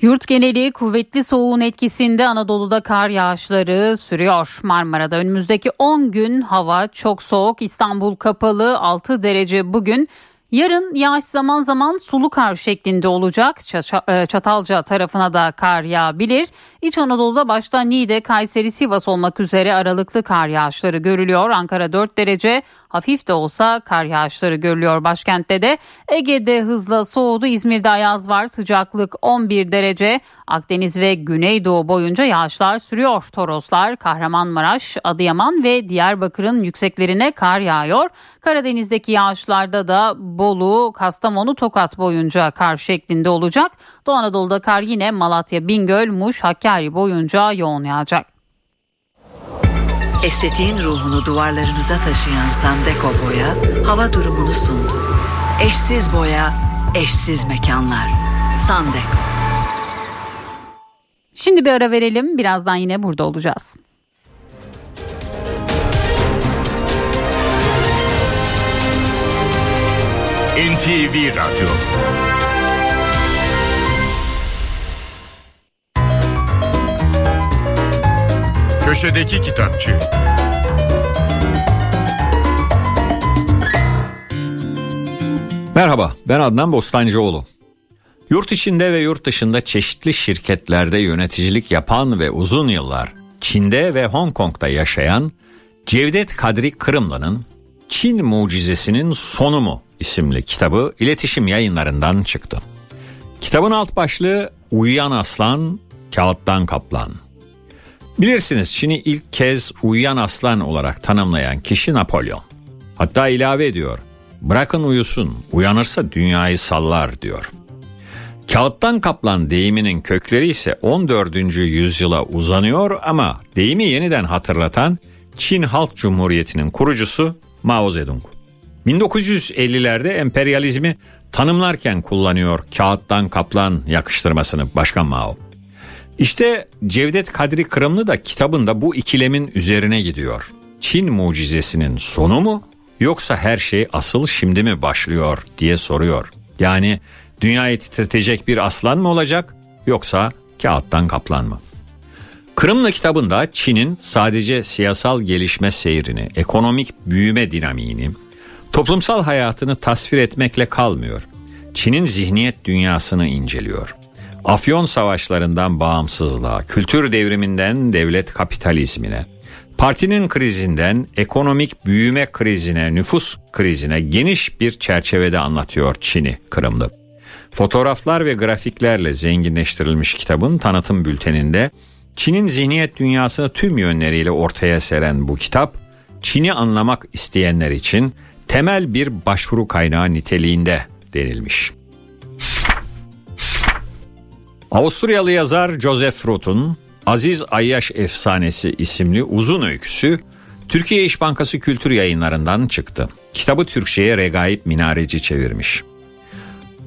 Yurt geneli kuvvetli soğuğun etkisinde Anadolu'da kar yağışları sürüyor. Marmara'da önümüzdeki 10 gün hava çok soğuk. İstanbul kapalı 6 derece bugün. Yarın yağış zaman zaman sulu kar şeklinde olacak. E, Çatalca tarafına da kar yağabilir. İç Anadolu'da başta Niğde, Kayseri, Sivas olmak üzere aralıklı kar yağışları görülüyor. Ankara 4 derece, hafif de olsa kar yağışları görülüyor başkentte de. Ege'de hızla soğudu. İzmir'de ayaz var. Sıcaklık 11 derece. Akdeniz ve Güneydoğu boyunca yağışlar sürüyor. Toroslar, Kahramanmaraş, Adıyaman ve Diyarbakır'ın yükseklerine kar yağıyor. Karadeniz'deki yağışlarda da Bolu, Kastamonu, Tokat boyunca kar şeklinde olacak. Doğu Anadolu'da kar yine Malatya, Bingöl, Muş, Hakkari boyunca yoğun yağacak. Estetiğin ruhunu duvarlarınıza taşıyan Sandeko Boya hava durumunu sundu. Eşsiz boya, eşsiz mekanlar. Sandeko. Şimdi bir ara verelim. Birazdan yine burada olacağız. NTV Radyo Köşedeki Kitapçı Merhaba ben Adnan Bostancıoğlu. Yurt içinde ve yurt dışında çeşitli şirketlerde yöneticilik yapan ve uzun yıllar Çin'de ve Hong Kong'da yaşayan Cevdet Kadri Kırımlı'nın Çin Mucizesinin Sonu mu isimli kitabı iletişim yayınlarından çıktı. Kitabın alt başlığı Uyuyan Aslan, Kağıttan Kaplan. Bilirsiniz Çin'i ilk kez uyuyan aslan olarak tanımlayan kişi Napolyon. Hatta ilave ediyor. Bırakın uyusun, uyanırsa dünyayı sallar diyor. Kağıttan kaplan deyiminin kökleri ise 14. yüzyıla uzanıyor ama deyimi yeniden hatırlatan Çin Halk Cumhuriyeti'nin kurucusu Mao Zedong. 1950'lerde emperyalizmi tanımlarken kullanıyor kağıttan kaplan yakıştırmasını Başkan Mao. İşte Cevdet Kadri Kırımlı da kitabında bu ikilemin üzerine gidiyor. Çin mucizesinin sonu mu yoksa her şey asıl şimdi mi başlıyor diye soruyor. Yani dünyayı titretecek bir aslan mı olacak yoksa kağıttan kaplan mı? Kırımlı kitabında Çin'in sadece siyasal gelişme seyrini, ekonomik büyüme dinamiğini, toplumsal hayatını tasvir etmekle kalmıyor. Çin'in zihniyet dünyasını inceliyor. Afyon savaşlarından bağımsızlığa, kültür devriminden devlet kapitalizmine, partinin krizinden ekonomik büyüme krizine, nüfus krizine geniş bir çerçevede anlatıyor Çin'i Kırımlı. Fotoğraflar ve grafiklerle zenginleştirilmiş kitabın tanıtım bülteninde Çin'in zihniyet dünyasını tüm yönleriyle ortaya seren bu kitap, Çin'i anlamak isteyenler için temel bir başvuru kaynağı niteliğinde denilmiş. Avusturyalı yazar Joseph Roth'un Aziz Ayyaş Efsanesi isimli uzun öyküsü Türkiye İş Bankası Kültür Yayınlarından çıktı. Kitabı Türkçe'ye Regaip Minareci çevirmiş.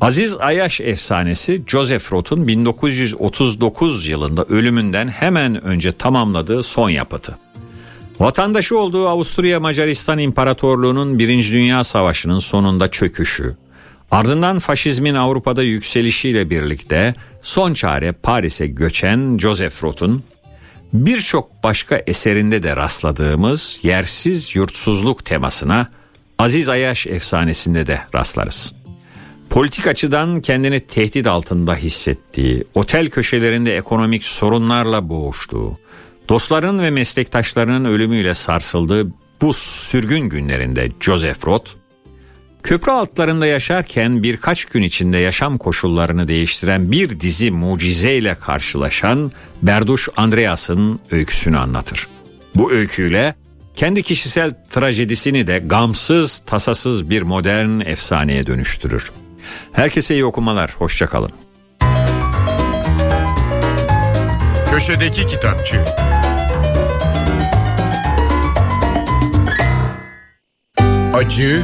Aziz Ayaş efsanesi Joseph Roth'un 1939 yılında ölümünden hemen önce tamamladığı son yapıtı. Vatandaşı olduğu Avusturya Macaristan İmparatorluğu'nun Birinci Dünya Savaşı'nın sonunda çöküşü, ardından faşizmin Avrupa'da yükselişiyle birlikte son çare Paris'e göçen Joseph Roth'un birçok başka eserinde de rastladığımız yersiz yurtsuzluk temasına Aziz Ayaş efsanesinde de rastlarız. Politik açıdan kendini tehdit altında hissettiği, otel köşelerinde ekonomik sorunlarla boğuştuğu, dostların ve meslektaşlarının ölümüyle sarsıldığı bu sürgün günlerinde Joseph Roth, köprü altlarında yaşarken birkaç gün içinde yaşam koşullarını değiştiren bir dizi mucizeyle karşılaşan Berduş Andreas'ın öyküsünü anlatır. Bu öyküyle kendi kişisel trajedisini de gamsız tasasız bir modern efsaneye dönüştürür. Herkese iyi okumalar, hoşçakalın. Köşedeki Kitapçı Acı,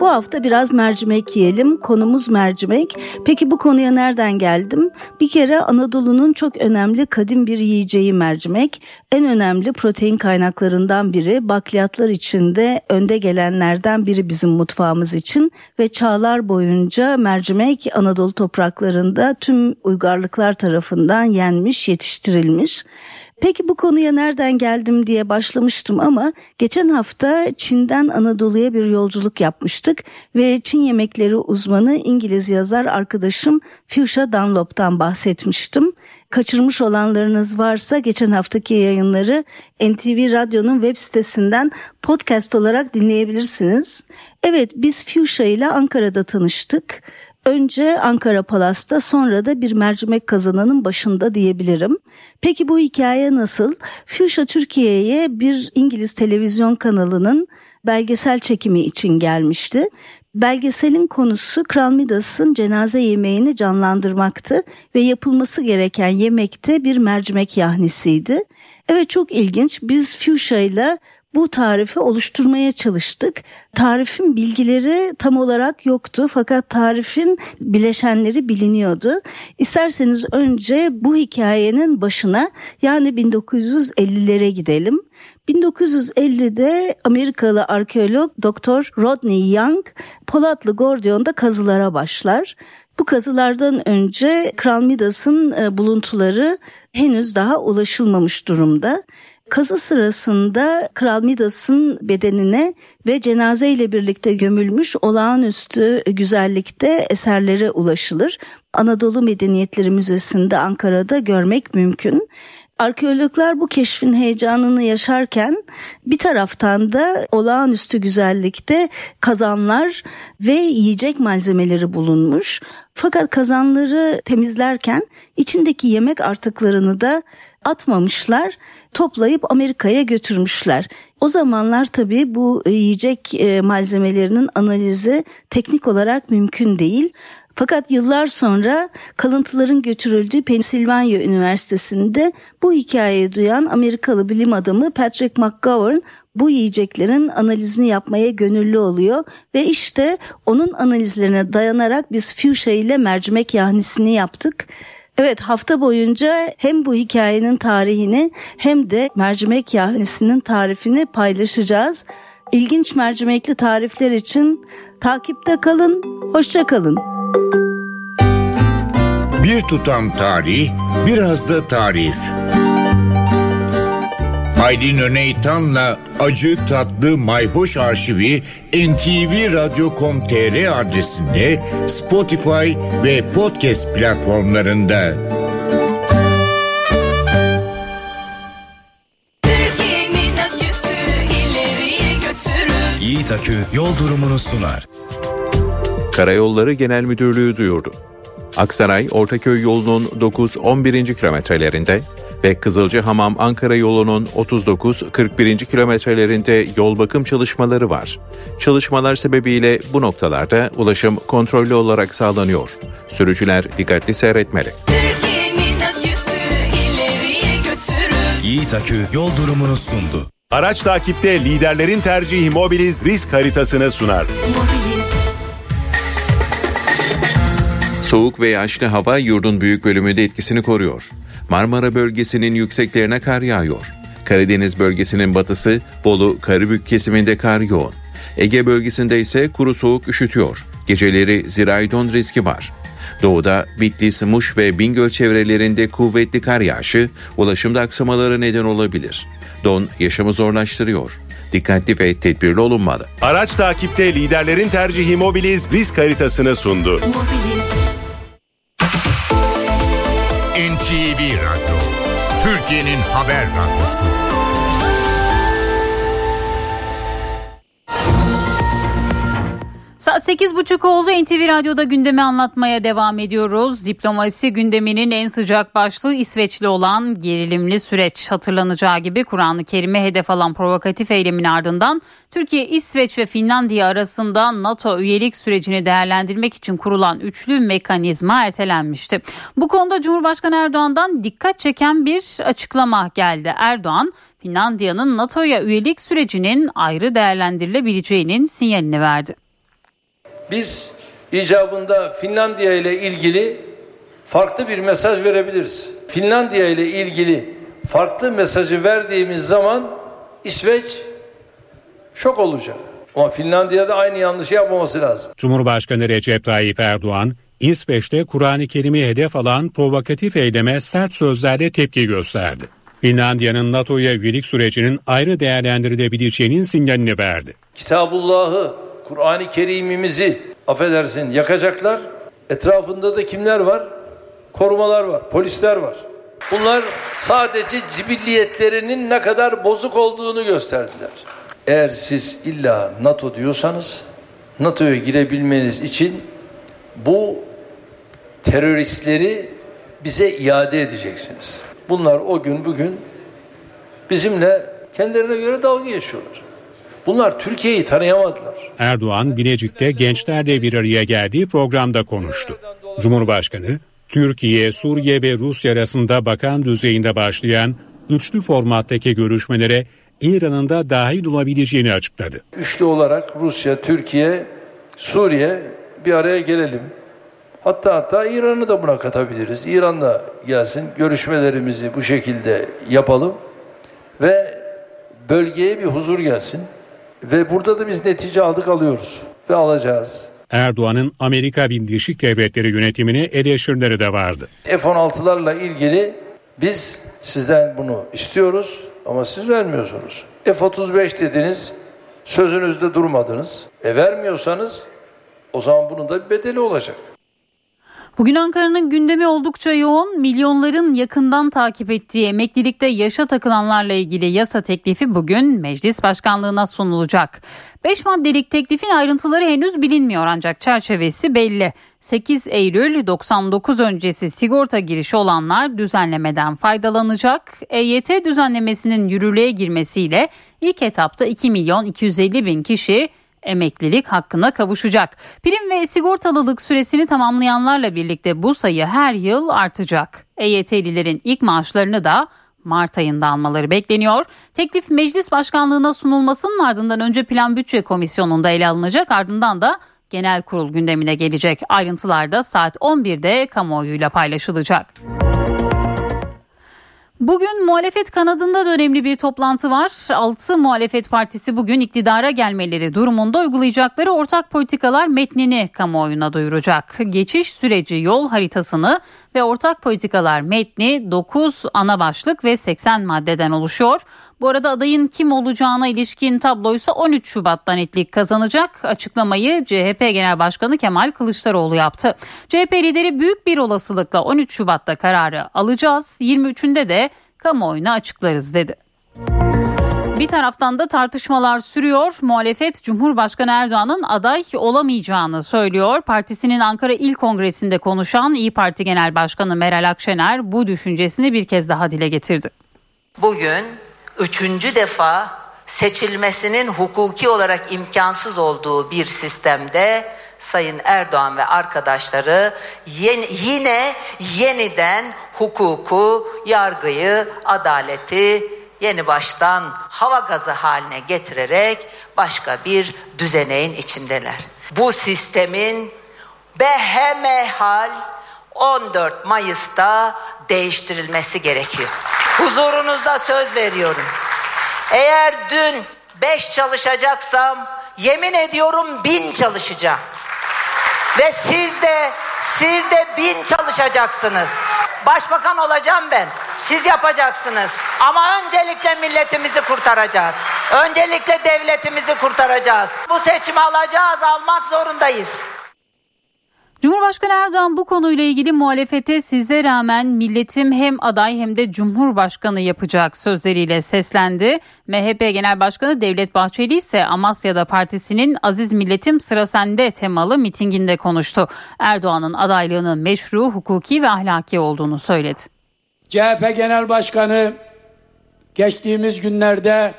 Bu hafta biraz mercimek yiyelim. Konumuz mercimek. Peki bu konuya nereden geldim? Bir kere Anadolu'nun çok önemli kadim bir yiyeceği mercimek. En önemli protein kaynaklarından biri. Bakliyatlar içinde önde gelenlerden biri bizim mutfağımız için ve çağlar boyunca mercimek Anadolu topraklarında tüm uygarlıklar tarafından yenmiş, yetiştirilmiş. Peki bu konuya nereden geldim diye başlamıştım ama geçen hafta Çin'den Anadolu'ya bir yolculuk yapmıştık ve Çin yemekleri uzmanı İngiliz yazar arkadaşım Fuchsia Dunlop'tan bahsetmiştim. Kaçırmış olanlarınız varsa geçen haftaki yayınları NTV Radyo'nun web sitesinden podcast olarak dinleyebilirsiniz. Evet biz Fuchsia ile Ankara'da tanıştık. Önce Ankara Palas'ta sonra da bir mercimek kazananın başında diyebilirim. Peki bu hikaye nasıl? Fuchsia Türkiye'ye bir İngiliz televizyon kanalının belgesel çekimi için gelmişti. Belgeselin konusu Kral Midas'ın cenaze yemeğini canlandırmaktı ve yapılması gereken yemekte bir mercimek yahnisiydi. Evet çok ilginç. Biz Fuchsia ile bu tarifi oluşturmaya çalıştık. Tarifin bilgileri tam olarak yoktu fakat tarifin bileşenleri biliniyordu. İsterseniz önce bu hikayenin başına yani 1950'lere gidelim. 1950'de Amerikalı arkeolog Dr. Rodney Young Polatlı Gordion'da kazılara başlar. Bu kazılardan önce Kral Midas'ın e, buluntuları henüz daha ulaşılmamış durumda. Kazı sırasında Kral Midas'ın bedenine ve cenaze ile birlikte gömülmüş olağanüstü güzellikte eserlere ulaşılır. Anadolu Medeniyetleri Müzesi'nde Ankara'da görmek mümkün. Arkeologlar bu keşfin heyecanını yaşarken bir taraftan da olağanüstü güzellikte kazanlar ve yiyecek malzemeleri bulunmuş. Fakat kazanları temizlerken içindeki yemek artıklarını da atmamışlar, toplayıp Amerika'ya götürmüşler. O zamanlar tabii bu yiyecek e, malzemelerinin analizi teknik olarak mümkün değil. Fakat yıllar sonra kalıntıların götürüldüğü Pennsylvania Üniversitesi'nde bu hikayeyi duyan Amerikalı bilim adamı Patrick McGovern bu yiyeceklerin analizini yapmaya gönüllü oluyor ve işte onun analizlerine dayanarak biz fuchsia ile mercimek yahnisini yaptık. Evet hafta boyunca hem bu hikayenin tarihini hem de mercimek yahnisinin tarifini paylaşacağız. İlginç mercimekli tarifler için takipte kalın, hoşça kalın. Bir tutam tarih, biraz da tarif. Aydın Öneytan'la Acı Tatlı Mayhoş Arşivi ntvradio.com.tr adresinde Spotify ve podcast platformlarında. Yiğit Akü yol durumunu sunar. Karayolları Genel Müdürlüğü duyurdu. Aksaray Ortaköy yolunun 9-11. kilometrelerinde ve Kızılcahamam Ankara yolunun 39-41. kilometrelerinde yol bakım çalışmaları var. Çalışmalar sebebiyle bu noktalarda ulaşım kontrollü olarak sağlanıyor. Sürücüler dikkatli seyretmeli. Yiğit Akü yol durumunu sundu. Araç takipte liderlerin tercihi Mobiliz risk haritasını sunar. Soğuk ve yağışlı hava yurdun büyük bölümünde etkisini koruyor. Marmara bölgesinin yükseklerine kar yağıyor. Karadeniz bölgesinin batısı Bolu, Karabük kesiminde kar yoğun. Ege bölgesinde ise kuru soğuk üşütüyor. Geceleri zirai don riski var. Doğuda Bitlis, Muş ve Bingöl çevrelerinde kuvvetli kar yağışı ulaşımda aksamaları neden olabilir. Don yaşamı zorlaştırıyor. Dikkatli ve tedbirli olunmalı. Araç takipte liderlerin tercihi Mobiliz risk haritasını sundu. NTV Türkiye'nin haber radyosu. Saat 8.30 oldu. NTV Radyo'da gündemi anlatmaya devam ediyoruz. Diplomasi gündeminin en sıcak başlığı İsveçli olan gerilimli süreç. Hatırlanacağı gibi Kur'an-ı Kerim'e hedef alan provokatif eylemin ardından Türkiye, İsveç ve Finlandiya arasında NATO üyelik sürecini değerlendirmek için kurulan üçlü mekanizma ertelenmişti. Bu konuda Cumhurbaşkanı Erdoğan'dan dikkat çeken bir açıklama geldi. Erdoğan, Finlandiya'nın NATO'ya üyelik sürecinin ayrı değerlendirilebileceğinin sinyalini verdi. Biz icabında Finlandiya ile ilgili farklı bir mesaj verebiliriz. Finlandiya ile ilgili farklı mesajı verdiğimiz zaman İsveç şok olacak. Ama Finlandiya'da aynı yanlışı yapmaması lazım. Cumhurbaşkanı Recep Tayyip Erdoğan, İsveç'te Kur'an-ı Kerim'i hedef alan provokatif eyleme sert sözlerle tepki gösterdi. Finlandiya'nın NATO'ya üyelik sürecinin ayrı değerlendirilebileceğinin sinyalini verdi. Kitabullah'ı, Kur'an-ı Kerim'imizi affedersin yakacaklar. Etrafında da kimler var? Korumalar var, polisler var. Bunlar sadece cibilliyetlerinin ne kadar bozuk olduğunu gösterdiler. Eğer siz illa NATO diyorsanız NATO'ya girebilmeniz için bu teröristleri bize iade edeceksiniz. Bunlar o gün bugün bizimle kendilerine göre dalga geçiyorlar. Bunlar Türkiye'yi tanıyamadılar. Erdoğan Bilecik'te gençlerle bir araya geldiği programda konuştu. Cumhurbaşkanı Türkiye, Suriye ve Rusya arasında bakan düzeyinde başlayan üçlü formattaki görüşmelere İran'ın da dahil olabileceğini açıkladı. Üçlü olarak Rusya, Türkiye, Suriye bir araya gelelim. Hatta hatta İran'ı da buna katabiliriz. İran da gelsin görüşmelerimizi bu şekilde yapalım ve bölgeye bir huzur gelsin. Ve burada da biz netice aldık alıyoruz ve alacağız. Erdoğan'ın Amerika Birleşik Devletleri yönetimine eleştirileri de vardı. F-16'larla ilgili biz sizden bunu istiyoruz ama siz vermiyorsunuz. F-35 dediniz, sözünüzde durmadınız. E vermiyorsanız o zaman bunun da bir bedeli olacak. Bugün Ankara'nın gündemi oldukça yoğun. Milyonların yakından takip ettiği emeklilikte yaşa takılanlarla ilgili yasa teklifi bugün meclis başkanlığına sunulacak. 5 maddelik teklifin ayrıntıları henüz bilinmiyor ancak çerçevesi belli. 8 Eylül 99 öncesi sigorta girişi olanlar düzenlemeden faydalanacak. EYT düzenlemesinin yürürlüğe girmesiyle ilk etapta 2 milyon 250 bin kişi emeklilik hakkına kavuşacak. Prim ve sigortalılık süresini tamamlayanlarla birlikte bu sayı her yıl artacak. EYT'lilerin ilk maaşlarını da Mart ayında almaları bekleniyor. Teklif meclis başkanlığına sunulmasının ardından önce Plan Bütçe Komisyonu'nda ele alınacak ardından da genel kurul gündemine gelecek. Ayrıntılar da saat 11'de kamuoyuyla paylaşılacak. Bugün muhalefet kanadında da önemli bir toplantı var. 6 muhalefet partisi bugün iktidara gelmeleri durumunda uygulayacakları ortak politikalar metnini kamuoyuna duyuracak. Geçiş süreci yol haritasını ve ortak politikalar metni 9 ana başlık ve 80 maddeden oluşuyor. Bu arada adayın kim olacağına ilişkin tabloysa 13 Şubat'ta netlik kazanacak. Açıklamayı CHP Genel Başkanı Kemal Kılıçdaroğlu yaptı. CHP lideri büyük bir olasılıkla 13 Şubat'ta kararı alacağız. 23'ünde de kamuoyuna açıklarız dedi. Bir taraftan da tartışmalar sürüyor. Muhalefet Cumhurbaşkanı Erdoğan'ın aday olamayacağını söylüyor. Partisinin Ankara İl Kongresi'nde konuşan İyi Parti Genel Başkanı Meral Akşener bu düşüncesini bir kez daha dile getirdi. Bugün üçüncü defa seçilmesinin hukuki olarak imkansız olduğu bir sistemde Sayın Erdoğan ve arkadaşları yeni, yine yeniden hukuku, yargıyı, adaleti yeni baştan hava gazı haline getirerek başka bir düzeneğin içindeler. Bu sistemin behemehal 14 Mayıs'ta değiştirilmesi gerekiyor. Huzurunuzda söz veriyorum. Eğer dün 5 çalışacaksam yemin ediyorum bin çalışacağım. Ve siz de siz de bin çalışacaksınız. Başbakan olacağım ben. Siz yapacaksınız. Ama öncelikle milletimizi kurtaracağız. Öncelikle devletimizi kurtaracağız. Bu seçimi alacağız, almak zorundayız. Cumhurbaşkanı Erdoğan bu konuyla ilgili muhalefete size rağmen milletim hem aday hem de cumhurbaşkanı yapacak sözleriyle seslendi. MHP Genel Başkanı Devlet Bahçeli ise Amasya'da partisinin Aziz Milletim Sıra Sende temalı mitinginde konuştu. Erdoğan'ın adaylığının meşru, hukuki ve ahlaki olduğunu söyledi. CHP Genel Başkanı geçtiğimiz günlerde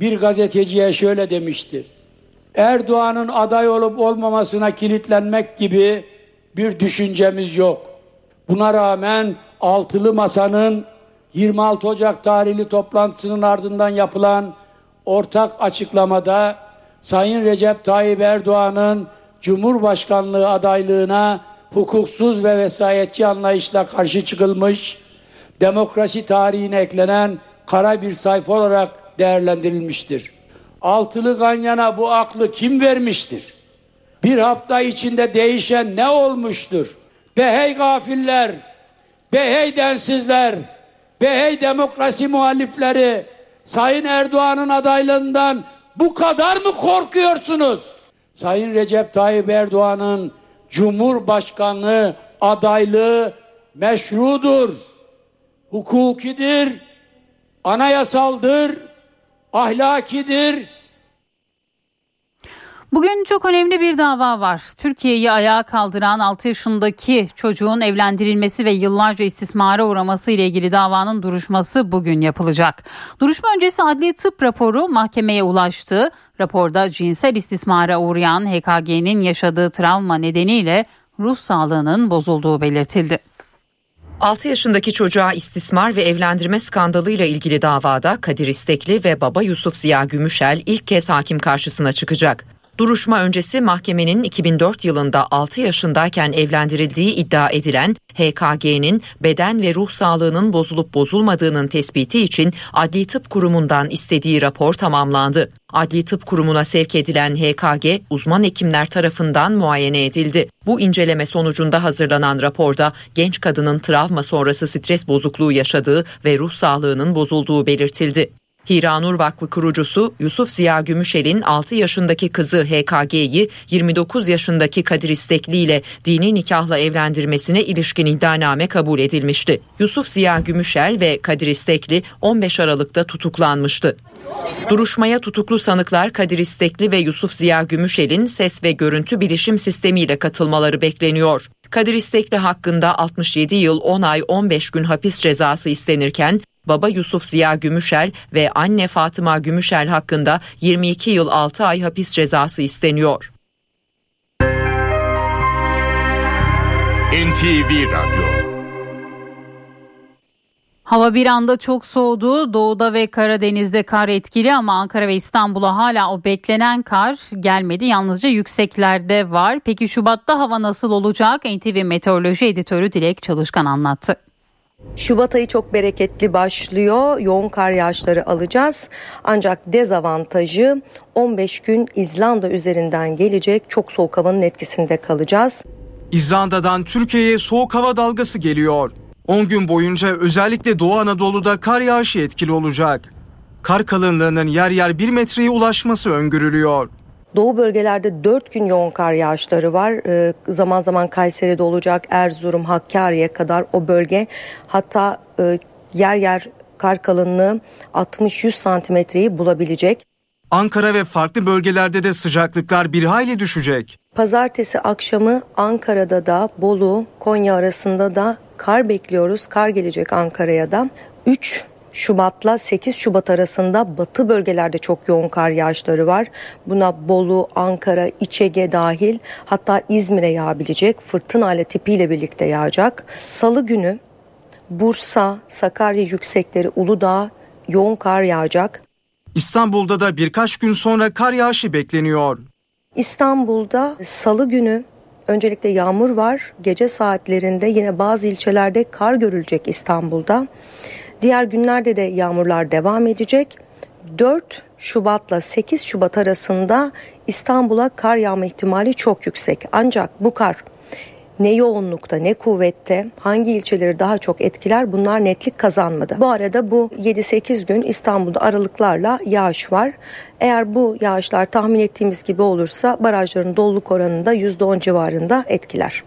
bir gazeteciye şöyle demişti. Erdoğan'ın aday olup olmamasına kilitlenmek gibi bir düşüncemiz yok. Buna rağmen altılı masanın 26 Ocak tarihli toplantısının ardından yapılan ortak açıklamada Sayın Recep Tayyip Erdoğan'ın Cumhurbaşkanlığı adaylığına hukuksuz ve vesayetçi anlayışla karşı çıkılmış, demokrasi tarihine eklenen kara bir sayfa olarak değerlendirilmiştir. Altılı Ganyan'a bu aklı kim vermiştir? Bir hafta içinde değişen ne olmuştur? Be gafiller, be densizler, be demokrasi muhalifleri, Sayın Erdoğan'ın adaylığından bu kadar mı korkuyorsunuz? Sayın Recep Tayyip Erdoğan'ın Cumhurbaşkanlığı adaylığı meşrudur, hukukidir, anayasaldır, ahlakidir. Bugün çok önemli bir dava var. Türkiye'yi ayağa kaldıran 6 yaşındaki çocuğun evlendirilmesi ve yıllarca istismara uğraması ile ilgili davanın duruşması bugün yapılacak. Duruşma öncesi adli tıp raporu mahkemeye ulaştı. Raporda cinsel istismara uğrayan HKG'nin yaşadığı travma nedeniyle ruh sağlığının bozulduğu belirtildi. 6 yaşındaki çocuğa istismar ve evlendirme skandalıyla ilgili davada Kadir İstekli ve baba Yusuf Ziya Gümüşel ilk kez hakim karşısına çıkacak. Duruşma öncesi mahkemenin 2004 yılında 6 yaşındayken evlendirildiği iddia edilen HKG'nin beden ve ruh sağlığının bozulup bozulmadığının tespiti için Adli Tıp Kurumu'ndan istediği rapor tamamlandı. Adli Tıp Kurumu'na sevk edilen HKG uzman hekimler tarafından muayene edildi. Bu inceleme sonucunda hazırlanan raporda genç kadının travma sonrası stres bozukluğu yaşadığı ve ruh sağlığının bozulduğu belirtildi. Hiranur Vakfı kurucusu Yusuf Ziya Gümüşel'in 6 yaşındaki kızı HKG'yi 29 yaşındaki Kadir İstekli ile dini nikahla evlendirmesine ilişkin iddianame kabul edilmişti. Yusuf Ziya Gümüşel ve Kadir İstekli 15 Aralık'ta tutuklanmıştı. Duruşmaya tutuklu sanıklar Kadir İstekli ve Yusuf Ziya Gümüşel'in ses ve görüntü bilişim sistemiyle katılmaları bekleniyor. Kadir İstekli hakkında 67 yıl 10 ay 15 gün hapis cezası istenirken baba Yusuf Ziya Gümüşel ve anne Fatıma Gümüşel hakkında 22 yıl 6 ay hapis cezası isteniyor. NTV Radyo Hava bir anda çok soğudu. Doğuda ve Karadeniz'de kar etkili ama Ankara ve İstanbul'a hala o beklenen kar gelmedi. Yalnızca yükseklerde var. Peki Şubat'ta hava nasıl olacak? NTV Meteoroloji Editörü Dilek Çalışkan anlattı. Şubat ayı çok bereketli başlıyor. Yoğun kar yağışları alacağız. Ancak dezavantajı 15 gün İzlanda üzerinden gelecek çok soğuk havanın etkisinde kalacağız. İzlanda'dan Türkiye'ye soğuk hava dalgası geliyor. 10 gün boyunca özellikle Doğu Anadolu'da kar yağışı etkili olacak. Kar kalınlığının yer yer 1 metreye ulaşması öngörülüyor. Doğu bölgelerde 4 gün yoğun kar yağışları var. Ee, zaman zaman Kayseri'de olacak, Erzurum, Hakkari'ye kadar o bölge. Hatta e, yer yer kar kalınlığı 60-100 santimetreyi bulabilecek. Ankara ve farklı bölgelerde de sıcaklıklar bir hayli düşecek. Pazartesi akşamı Ankara'da da Bolu, Konya arasında da kar bekliyoruz. Kar gelecek Ankara'ya da. 3 Şubat'la 8 Şubat arasında batı bölgelerde çok yoğun kar yağışları var. Buna Bolu, Ankara, İç Ege dahil hatta İzmir'e yağabilecek fırtına ile tipiyle birlikte yağacak. Salı günü Bursa, Sakarya yüksekleri, Uludağ yoğun kar yağacak. İstanbul'da da birkaç gün sonra kar yağışı bekleniyor. İstanbul'da salı günü öncelikle yağmur var. Gece saatlerinde yine bazı ilçelerde kar görülecek İstanbul'da. Diğer günlerde de yağmurlar devam edecek. 4 Şubat'la 8 Şubat arasında İstanbul'a kar yağma ihtimali çok yüksek. Ancak bu kar ne yoğunlukta ne kuvvette hangi ilçeleri daha çok etkiler bunlar netlik kazanmadı. Bu arada bu 7-8 gün İstanbul'da aralıklarla yağış var. Eğer bu yağışlar tahmin ettiğimiz gibi olursa barajların doluluk oranında %10 civarında etkiler.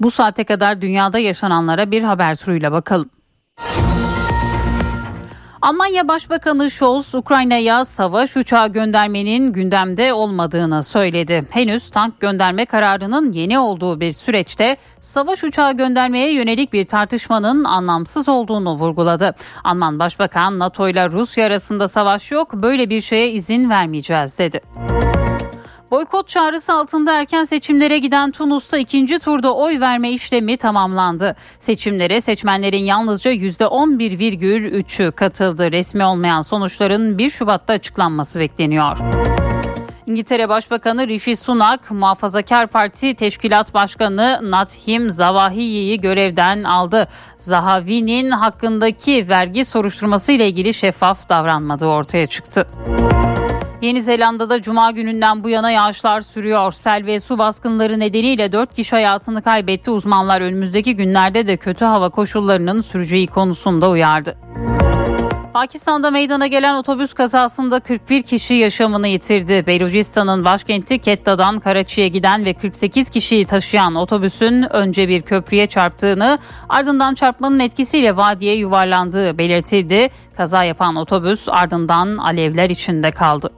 Bu saate kadar dünyada yaşananlara bir haber turuyla bakalım. Almanya Başbakanı Scholz Ukrayna'ya savaş uçağı göndermenin gündemde olmadığını söyledi. Henüz tank gönderme kararının yeni olduğu bir süreçte savaş uçağı göndermeye yönelik bir tartışmanın anlamsız olduğunu vurguladı. Alman Başbakan NATO ile Rusya arasında savaş yok böyle bir şeye izin vermeyeceğiz dedi. Boykot çağrısı altında erken seçimlere giden Tunus'ta ikinci turda oy verme işlemi tamamlandı. Seçimlere seçmenlerin yalnızca %11,3'ü katıldı. Resmi olmayan sonuçların 1 Şubat'ta açıklanması bekleniyor. İngiltere Başbakanı Rishi Sunak, Muhafazakar Parti Teşkilat Başkanı Nathim Zavahiyi'yi görevden aldı. Zahavi'nin hakkındaki vergi soruşturması ile ilgili şeffaf davranmadığı ortaya çıktı. Yeni Zelanda'da cuma gününden bu yana yağışlar sürüyor. Sel ve su baskınları nedeniyle 4 kişi hayatını kaybetti. Uzmanlar önümüzdeki günlerde de kötü hava koşullarının süreceği konusunda uyardı. Pakistan'da meydana gelen otobüs kazasında 41 kişi yaşamını yitirdi. Belucistan'ın başkenti Ketta'dan Karachi'ye giden ve 48 kişiyi taşıyan otobüsün önce bir köprüye çarptığını ardından çarpmanın etkisiyle vadiye yuvarlandığı belirtildi. Kaza yapan otobüs ardından alevler içinde kaldı.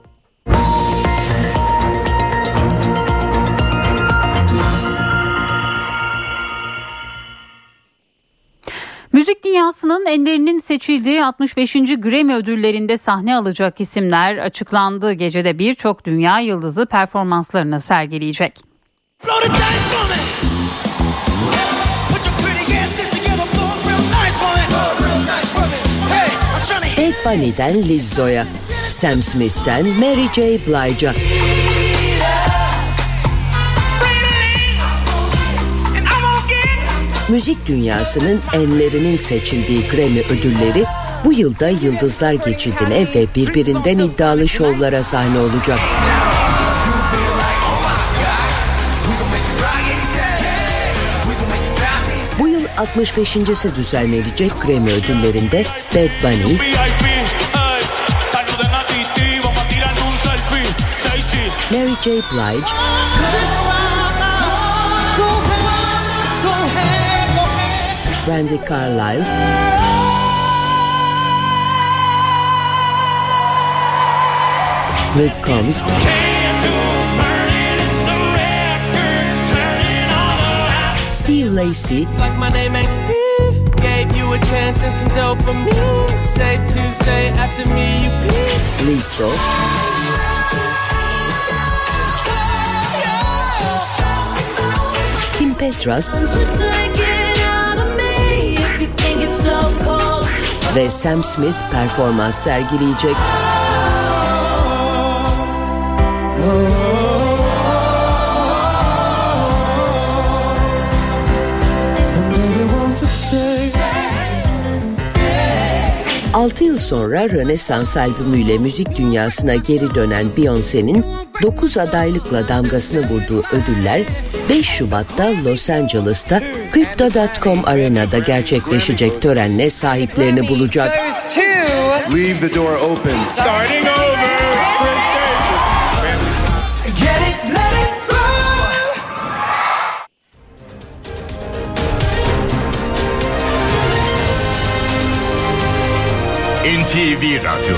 Müzik dünyasının enlerinin seçildiği 65. Grammy ödüllerinde sahne alacak isimler açıklandı. Gecede birçok dünya yıldızı performanslarını sergileyecek. Bad Bunny'den Lizzo'ya, Sam Smith'ten Mary J. Blige'a. müzik dünyasının enlerinin seçildiği Grammy ödülleri bu yılda Yıldızlar Geçidi'ne ve birbirinden iddialı şovlara sahne olacak. Bu yıl 65.si düzenlenecek Grammy ödüllerinde Bad Bunny, Mary J. Blige, Brandy Carlile, Luke Combs, Steve Lacy, like my name ain't Steve. Gave you a chance and some dopamine. Safe to say, after me, you peed. Lisa, Kim Petras ve Sam Smith performans sergileyecek. Altı yıl sonra Rönesans albümüyle müzik dünyasına geri dönen Beyoncé'nin 9 adaylıkla damgasını vurduğu ödüller 5 Şubat'ta Los Angeles'ta Crypto.com Arena'da gerçekleşecek törenle sahiplerini bulacak. Leave the door open. Starting over. Get it, let it go. NTV Radyo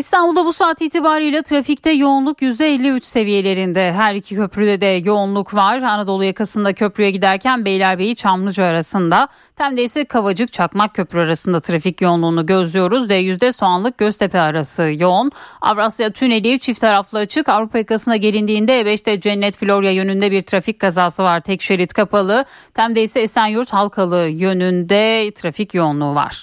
İstanbul'da bu saat itibariyle trafikte yoğunluk %53 seviyelerinde. Her iki köprüde de yoğunluk var. Anadolu yakasında köprüye giderken Beylerbeyi Çamlıca arasında. Tem'de ise Kavacık Çakmak Köprü arasında trafik yoğunluğunu gözlüyoruz. D100'de Soğanlık Göztepe arası yoğun. Avrasya Tüneli çift taraflı açık. Avrupa yakasına gelindiğinde E5'te Cennet Florya yönünde bir trafik kazası var. Tek şerit kapalı. Tem'de ise Esenyurt Halkalı yönünde trafik yoğunluğu var.